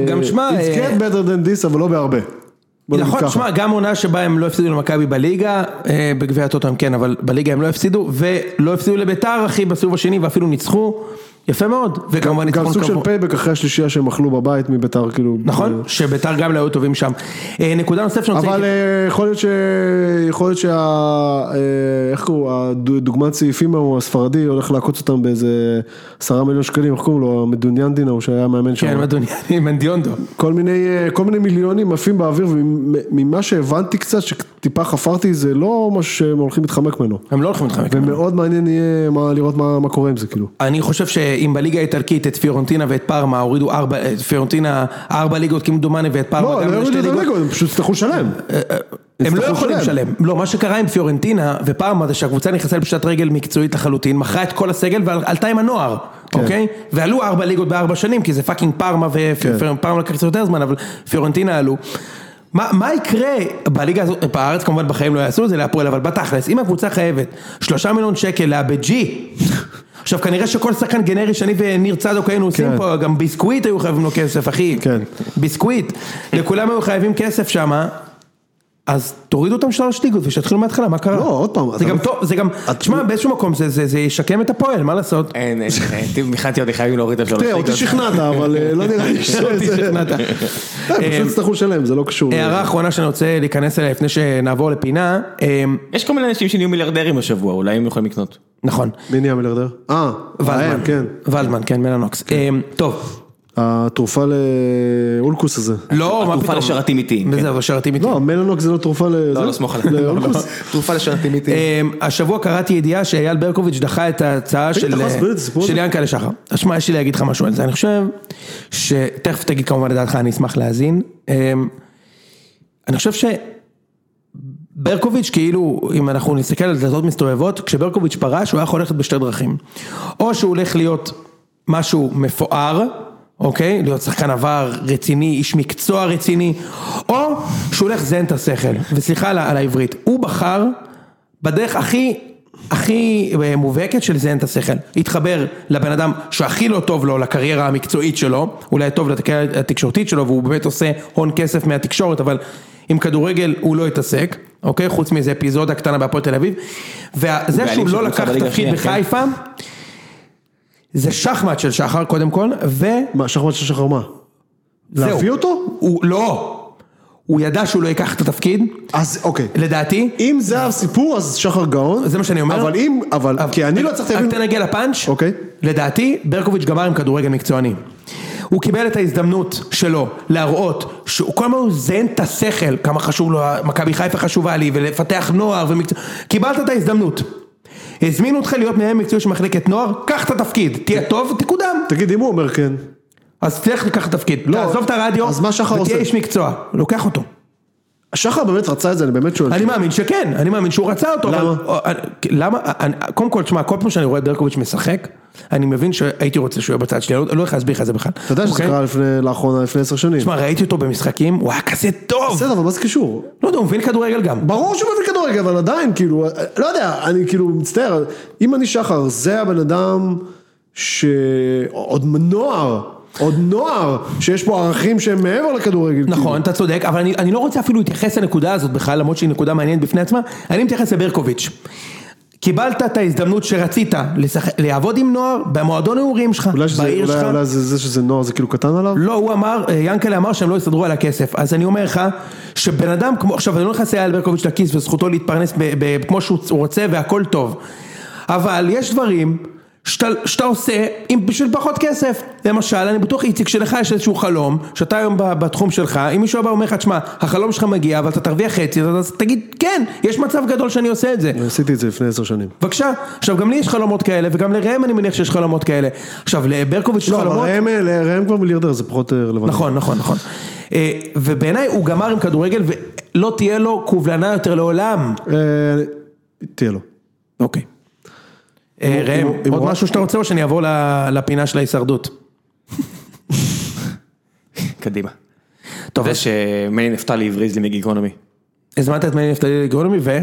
גם שמע, It אה, gets better than this, אבל לא בהרבה. נכון. תשמע, גם עונה שבה הם לא הפסידו למכבי בליגה, אה, בגביע הטוטו הם כן, אבל בליגה הם לא הפסידו, ולא הפסידו לביתר אחי בסיבוב השני ואפילו ניצחו. יפה מאוד, וכמובן גם ניצחון סוג של. פייבק אחרי השלישייה שהם אכלו בבית מביתר, כאילו. נכון, שביתר גם לא היו טובים שם. אה, נקודה נוספת שאני רוצה... אבל אה, יכול להיות ש... יכול להיות שה... אה, איך קוראים? הדוגמת סעיפים ההוא הספרדי הולך לעקוץ אותם באיזה עשרה מיליון שקלים, איך קוראים לו? המדוניאנדינה הוא שהיה מאמן שם. כן, אדוני, מנדיונדו. כל מיני, אה, כל מיני מיליונים עפים באוויר, וממה שהבנתי קצת, שטיפה חפרתי, זה לא משהו שהם הולכים להתחמק ממנו. הם לא הולכים להתחמק. ומאוד מעניין יהיה לראות מה, קורה עם זה, כאילו. אני חושב שאם בליגה האיטלקית את פיורנטינה ואת פארמה הורידו ארבע, את פיורנטינה ארבע ליגות כמדומני ואת פארמה לא, גם לא לשתי יורידו את ליגות. הליגות, הם פשוט יצטרכו לשלם. הם לא יכולים לשלם. לא, מה שקרה עם פיורנטינה ופארמה זה שהקבוצה נכנסה לפשיטת רגל מקצועית לחלוטין, מכרה את כל הסגל ועלתה עם הנוער, כן. אוקיי? ועלו ארבע ליגות בארבע שנים, כי זה פאקינג פארמה ופארמה לקח קצת יותר זמן, אבל פיורנטינה עלו. מה, מה יקרה בליגה הזאת, בארץ כמובן בחיים לא יעשו את זה להפועל, אבל בתכלס, אם הקבוצה חייבת שלושה מיליון שקל לאבד ג'י, עכשיו כנראה שכל שחקן גנרי שאני וניר צדוק היינו עושים כן. פה, גם ביסקוויט היו חייבים לו כסף, אחי. כן. ביסקוויט. לכולם היו חייבים כסף שמה. אז תורידו אותם שלוש ליגות ושיתחילו מההתחלה, מה קרה? לא, עוד פעם, זה גם לא- טוב, זה גם, תשמע, באיזשהו מקום זה- זה זה ישקם את הפועל, מה לעשות? אין, אין, אין, מבחינתי עוד חייבים להוריד את השלוש תראה, אותי ליגות. שכנעת, אבל אה, לא נראה לי אותי שזה... שכנעת. אה, פשוט יצטרכו לשלם, זה לא קשור. הערה אחרונה שאני רוצה להיכנס אליה לפני שנעבור לפינה, יש כל מיני אנשים שנהיו מיליארדרים השבוע, אולי הם יכולים לקנות. נכון, מי נהיה מיליארדר? אה, ולדמן, כן. ולדמן, כן, מלנוקס, אמ, טוב, התרופה לאולקוס הזה. לא, מה התרופה פתאום, לשרתים איטיים, כן. וזהו, שרתים איתי. לא, מלנוק זה לא תרופה לזה? לא, לא סמוך עליהם. לאולקוס? תרופה לשרתים איטיים. אמ, השבוע קראתי ידיעה שאייל ברקוביץ' דחה את ההצעה של? של ינקלה שחר. אז שמע, יש לי להגיד לך משהו על זה, אני חושב שתכף תגיד כמובן את דעתך, אני אשמח להאזין. אמ, אני חושב שברקוביץ' כאילו, אם אנחנו נסתכל על דלתות מסתובבות, כשברקוביץ' פרש הוא היה יכול ללכת בשתי דרכים. או שהוא הולך להיות משהו מפואר, אוקיי? להיות שחקן עבר רציני, איש מקצוע רציני, או שהוא הולך זן את השכל, וסליחה על, העברית, הוא בחר בדרך הכי, הכי אה, מובהקת של זיין את השכל, התחבר לבן אדם שהכי לא טוב לו לקריירה המקצועית שלו, אולי טוב לקריירה התקשורתית שלו והוא באמת עושה הון כסף מהתקשורת, אבל עם כדורגל הוא לא התעסק, אוקיי? חוץ מאיזה אפיזודה קטנה בהפועל תל אביב, וזה שהוא לא לקח תפקיד השנייה, כן. זה שחמט של שחר קודם כל, ו... מה, שחמט של שחר מה? זהו. להביא אותו? הוא לא, הוא ידע שהוא לא ייקח את התפקיד, אז אוקיי. לדעתי, אם זה הסיפור, אז שחר גאון. זה מה שאני אומר. אבל אם, אבל, כי אני לא הצלחתי רק להבין. תן נגיע לפאנץ', אוקיי. לדעתי ברקוביץ' גמר עם כדורגל מקצועני. הוא קיבל את ההזדמנות שלו להראות שהוא כל הזמן הוא זיין את השכל, כמה חשוב לו, מכבי חיפה חשובה לי, ולפתח נוער ומקצוע, קיבלת את ההזדמנות. הזמינו אותך להיות מנהל מקצועי של מחלקת נוער, קח את התפקיד, תהיה טוב, תקודם. תגיד, אם הוא אומר כן. אז תלך לקחת תפקיד, לא, תעזוב את הרדיו, אז מה שחר ותהיה עושה? איש מקצוע, לוקח אותו. שחר באמת רצה את זה, אני באמת שואל. אני מאמין שכן, אני מאמין שהוא רצה אותו, למה? למה, קודם כל, תשמע, כל פעם שאני רואה את ברקוביץ' משחק, אני מבין שהייתי רוצה שהוא יהיה בצד שלי, אני לא הולך להסביר לך את זה בכלל. אתה יודע שזה אוקיי? קרה לאחרונה, לפני עשר שנים. תשמע, ראיתי אותו במשחקים, הוא היה כזה טוב, בסדר, אבל מה זה קשור? לא יודע, הוא מבין כדורגל גם. ברור שהוא מבין כדורגל, אבל עדיין, כאילו, לא יודע, אני כאילו מצטער, אם אני שחר, זה הבן אדם שעוד נוער, עוד נוער, שיש פה ערכים שהם מעבר לכדורגל. כאילו. נכון, אתה צודק, אבל אני, אני לא רוצה אפילו להתייחס לנקודה הזאת בכלל, למרות שהיא נקודה מעניינת בפני עצמה, אני מתייחס לברקוביץ'. קיבלת את ההזדמנות שרצית לשחק, לעבוד עם נוער במועדון נעורים שלך, בעיר שלך. אולי, אולי זה, זה שזה נוער זה כאילו קטן עליו? לא, הוא אמר, ינקלה אמר שהם לא יסתדרו על הכסף, אז אני אומר לך, שבן אדם כמו, עכשיו אני לא נכנס לאייל ברקוביץ' לכיס וזכותו להתפרנס ב, ב, כמו שהוא רוצה והכל טוב, אבל יש דברים שאתה, עושה עם בשביל פחות כסף, למשל, אני בטוח איציק שלך יש איזשהו חלום, שאתה היום בתחום שלך, אם מישהו בא ואומר לך, תשמע, החלום שלך מגיע, אבל אתה תרוויח חצי, אז תגיד, כן, יש מצב גדול שאני עושה את זה. עשיתי את זה לפני עשר שנים. בבקשה, עכשיו גם לי יש חלומות כאלה, וגם לראם אני מניח שיש חלומות כאלה. עכשיו, לברקוביץ' יש לא, חלומות... ראם, ראם כבר מיליארדר, זה פחות אה, רלוונטי. נכון, נכון, נכון. אה, ובעיניי הוא גמר עם כדורגל ולא תהיה לו קובלנה יותר לעולם. אה, תהיה לו. אוקיי. אה, אם ראם, עוד הוא- משהו שאתה רוצה או שאני אעבור לפינה של ההישרדות? קדימה. טוב, זה אז שמני נפתלי הבריז לי מגיקונומי. הזמנת את מני נפתלי לגרונומי ו...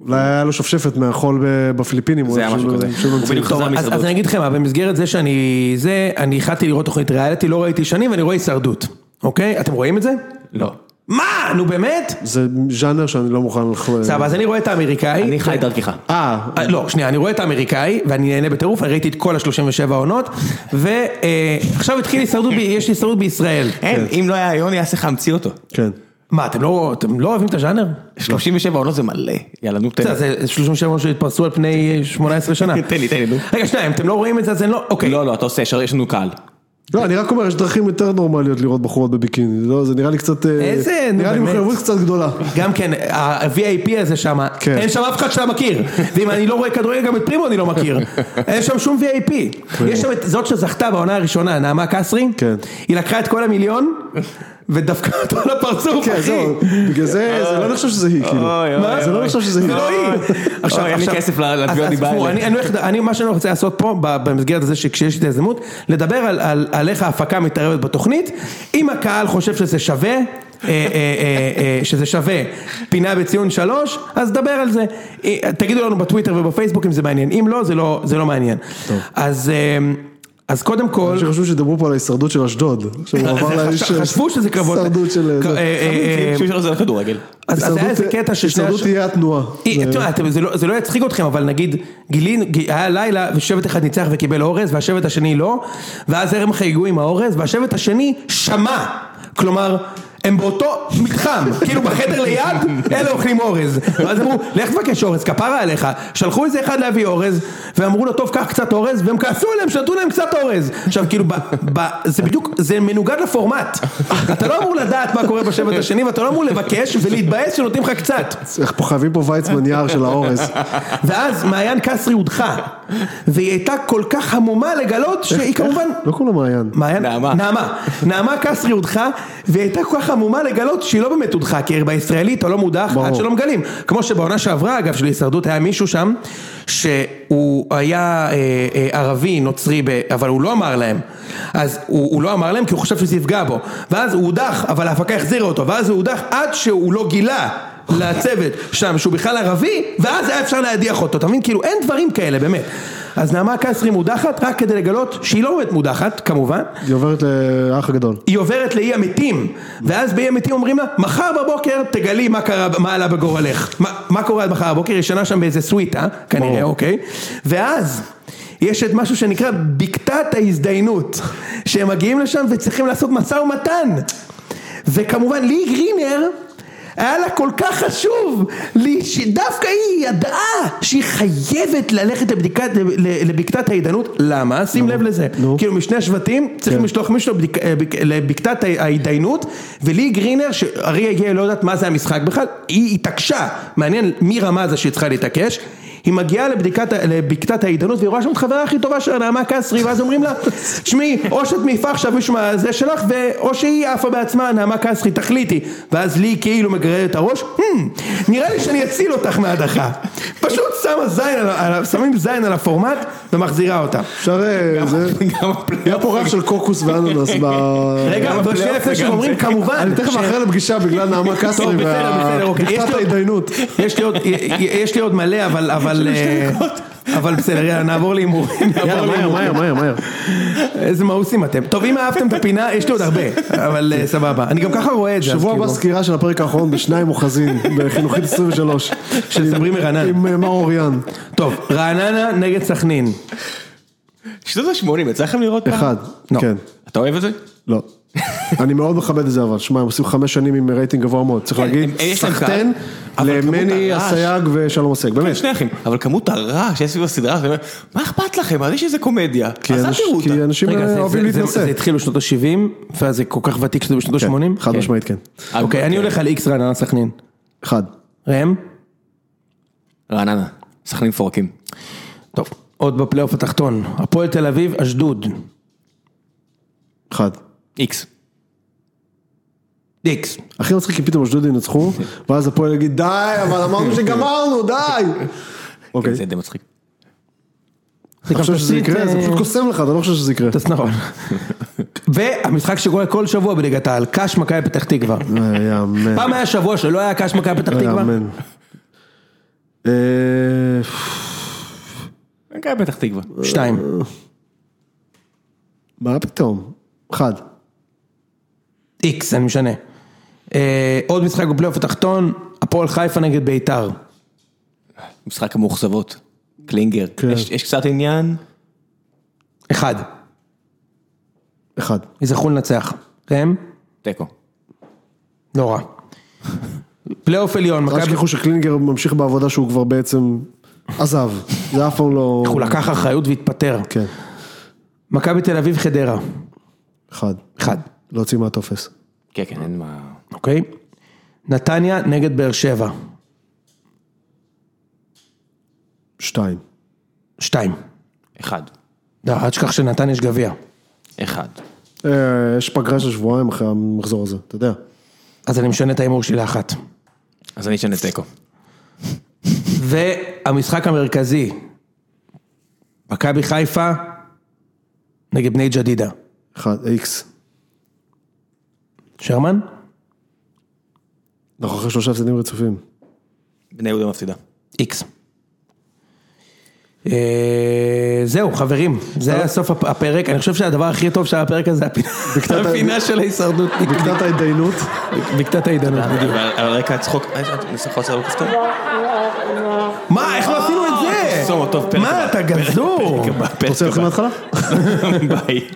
אולי היה לו שפשפת מהחול בפיליפינים. זה היה משהו שהוא- כזה. חזר אז, אני אגיד לכם, מה, במסגרת זה שאני זה, אני החלטתי לראות תוכנית ריאליטי, לא ראיתי שנים ואני רואה הישרדות. אוקיי? אתם רואים את זה? לא. מה? נו באמת? זה ז'אנר שאני לא מוכן לח... סבבה, אז אני רואה את האמריקאי. אני חי דרכך. אה, אה, לא, שנייה, אני רואה את האמריקאי, ואני נהנה בטירוף, אני ראיתי את כל ה-37 העונות, ועכשיו התחיל הישרדות, ב- יש לי הישרדות בישראל. אין, אם לא היה יוני, היה צריך להמציא אותו. כן. מה, אתם לא לא אוהבים את הז'אנר? 37 עונות זה מלא. יאללה, נו, תן. זה 37 עונות שהתפרסו על פני 18 שנה. תן לי, תן לי, נו. רגע, שנייה, אם אתם לא רואים את זה, אז אני לא, אוקיי. לא, לא, אתה עושה, יש לנו קהל. לא, אני רק אומר, יש דרכים יותר נורמליות לראות בחורות בביקיני, לא, זה נראה לי קצת, אה, איזה, נו, נראה לי באמת. מחויבות קצת גדולה. גם כן, ה-VIP הזה שם, כן. אין שם אף אחד שאתה מכיר, ואם אני לא רואה כדורגל גם את פרימו אני לא מכיר, אין שם שום VIP, יש שם את זאת שזכתה בעונה הראשונה, נעמה קסרי, כן. היא לקחה את כל המיליון, ודפקה אותו על הפרצוף, כן, אחי, זהו, בגלל זה, זה לא נחשב שזה היא, כאילו. אוי, אוי, זה לא. נחשב שזה היא. זה לא היא. אוי, אין לי כסף לתביעות דיבה האלה. אני- אני הולך- אני, מה שאני רוצה לעשות פה, ב- במסגרת הזה שכשיש לי את ההזדמנות, לדבר על- על על איך ההפקה מתערבת בתוכנית, אם הקהל חושב שזה שווה, אה, אה, אה, אה, שזה שווה פינה בציון שלוש, אז דבר על זה. אה, תגידו לנו בטוויטר ובפייסבוק אם זה מעניין, אם לא, זה לא, זה לא מעניין. אז, אה, אז קודם כל... אנשים חשבו שדיברו פה על ההישרדות של אשדוד. חש- חשבו שזה קרבות. הישרדות של... אה, זה. אה, אה, זה לכדורגל. אז אז היה איזה קטע ששני... הישרדות תהיה התנועה. זה- לא- זה לא יצחיק אתכם, אבל נגיד, גילינו, ג- היה לילה ושבט אחד ניצח וקיבל אורז, והשבט השני לא, ואז הם חגגו עם האורז, והשבט השני שמע, כלומר... הם באותו מתחם, כאילו בחדר ליד, אלה אוכלים אורז. ואז אמרו, לך תבקש אורז, כפרה עליך. שלחו איזה אחד להביא אורז, ואמרו לו, טוב, קח קצת אורז, והם כעסו עליהם, שנתנו להם קצת אורז. עכשיו, כאילו, ב, ב, זה בדיוק, זה מנוגד לפורמט. אתה לא אמור לדעת מה קורה בשבט השני, ואתה לא אמור לבקש ולהתבאס שנותנים לך קצת. איך פה חייבים פה ויצמן יער של האורז. ואז מעיין קסרי הודחה, והיא הייתה כל כך המומה לגלות שהיא כמובן... לא כולם מעיין. מעיין? נעמה. נעמה. נעמה קסרי הודחה, והיא הייתה כל כך המומה לגלות שהיא לא באמת הודחה, כי בישראלית אתה לא מודח. עד שלא מגלים. כמו שבעונה שעברה, אגב, של הישרדות, היה מישהו שם, שהוא היה אה, אה, ערבי, נוצרי, ב- אבל הוא לא אמר להם. אז הוא, הוא לא אמר להם כי הוא חשב שזה יפגע בו. ואז הוא הודח, אבל ההפקה החזירה אותו, ואז הוא הודח עד שהוא לא גילה. לצוות שם שהוא בכלל ערבי ואז היה אפשר להדיח אותו, אתה מבין? כאילו אין דברים כאלה באמת אז נעמה קסרי מודחת רק כדי לגלות שהיא לא באמת מודחת כמובן היא עוברת לאח הגדול. היא עוברת לאי המתים, ואז באי המתים אומרים לה, מחר בבוקר תגלי מה קרה, מה עלה בגורלך. מה, מה קורה עד מחר בבוקר? ישנה שם באיזה סוויטה, כנראה, ברור. אוקיי? ואז... יש את משהו שנקרא בקתת ההזדיינות, שהם מגיעים לשם וצריכים לעשות משא ומתן. וכמובן לי גרינר, היה לה כל כך חשוב, שדווקא היא ידעה שהיא חייבת ללכת לבדיקת, לבקתת ההתדיינות, למה? שים לב לזה. כאילו משני השבטים צריכים כן. לשלוח מישהו אה, בק- לבקתת ההתדיינות, ולי גרינר, שארי הגיע לא יודעת מה זה המשחק בכלל, היא התעקשה, מעניין מי רמז שהיא צריכה להתעקש, היא מגיעה לבדיקת, לבקתת ההתדיינות והיא רואה שם את חברה הכי טובה שלה, נעמה קסרי, ואז אומרים לה, תשמעי, או שאת מעיפה עכשיו מישהו מהזה שלך, או שהיא עפה בעצמה, נעמה קסרי, תחליטי. ואז לי כאילו מגרד את הראש, "Hmm, נראה לי שאני אציל אותך מהדחה. פשוט שמה זין, על על שמים זין על הפורמט ומחזירה אותה. אפשר... אה, זה... היה פה ריח של קוקוס ואננס ב... רגע, אבל שנייה לפני וגם שאומרים, זה. כמובן, אני תכף מאחר לפגישה בגלל נעמה קסרי עוד- ההתדיינות. יש לי עוד, יש לי עוד מלא, אבל, אבל, אה, אבל בסדר, יאללה, נעבור להימורים. יאללה, מהר, מהר, מהר, מהר. איזה מאוסים אתם. טוב, אם אהבתם את הפינה, יש לי עוד הרבה, אבל אה, סבבה. אני גם ככה רואה את זה. שבוע הבא כאילו. סקירה של הפרק האחרון בשניים אוחזין, בחינוכית 23. של סברי מרענן. עם אה, מאור אוריאן. טוב, רעננה נגד סכנין. שנות ה-80, יצא לכם לראות פעם? אחד, לא. כן. אתה אוהב את זה? לא. אני מאוד מכבד את זה אבל, שמע, הם עושים חמש שנים עם רייטינג גבוה מאוד, צריך כן, להגיד, סחטן למני אסייג ושלום אסייג, באמת. שני אחים, אבל כמות הרעש שיש סביב הסדרה, מה אכפת לכם? אז יש איזה קומדיה, כי אז אל תראו כי אותה. אנשים אה, זה- אוהבים זה- זה- להתנשא. זה התחיל בשנות ה-70, ואז זה כל כך ותיק שזה בשנות ה-80? כן, חד משמעית כן. אוקיי, אני הולך על איקס רעננה סכנין. אחד. ראם? רעננה, סכנין מפורקים. טוב, עוד בפלייאוף התחתון. הפועל תל אביב, אשדוד. אחד. איקס. איקס. הכי מצחיק אם פתאום אשדוד ינצחו, ואז הפועל יגיד די, אבל אמרנו שגמרנו, די. אוקיי. זה די מצחיק. אתה חושב שזה יקרה? זה פשוט קוסם לך, אתה לא חושב שזה יקרה. נכון. והמשחק שקורה כל שבוע בליגת העל, קאש מכבי פתח תקווה. אה, יאמן. פעם היה שבוע שלא היה קאש מכבי פתח תקווה? יאמן. אה, מכבי פתח תקווה. שתיים. מה פתאום? אחד. איקס, אני משנה. אה, עוד משחק בפלייאוף התחתון, הפועל חיפה נגד ביתר. משחק המאוכזבות. קלינגר. כן. יש יש קצת עניין. אחד. אחד. יזכרו לנצח. ראם? תיקו. לא רע. פלייאוף עליון, אל מכבי... תשכחו שקלינגר ממשיך בעבודה שהוא כבר בעצם עזב. זה אף פעם לא... הוא לקח אחריות והתפטר. כן. מכבי תל אביב חדרה. אחד. אחד. להוציא מהטופס. כן, כן, אין מה... אוקיי? נתניה נגד באר שבע. שתיים. שתיים. אחד. לא, אל תשכח שנתניה יש גביע. אחד. אה, יש פגרה של שבועיים אחרי המחזור הזה, אתה יודע. אז אני משנה את ההימור שלי לאחת. אז אני אשנה תיקו. והמשחק המרכזי, מכבי חיפה נגד בני ג'דידה. אחד, איקס. שרמן? אנחנו אחרי שלושה הפסדים רצופים. בני יהודה מפסידה. איקס. אה, זהו חברים, זה היה סוף הפ- הפרק, אני חושב שהדבר הכי טוב שהיה בפרק הזה זה הפינה- הפינה של ההישרדות, בקתת ההתדיינות. בקתת העידנות בדיוק. על רקע הצחוק, על כפתור? מה, איך לא עשינו את זה? מה. אתה גזור? רוצה להתחיל. מההתחלה? ביי.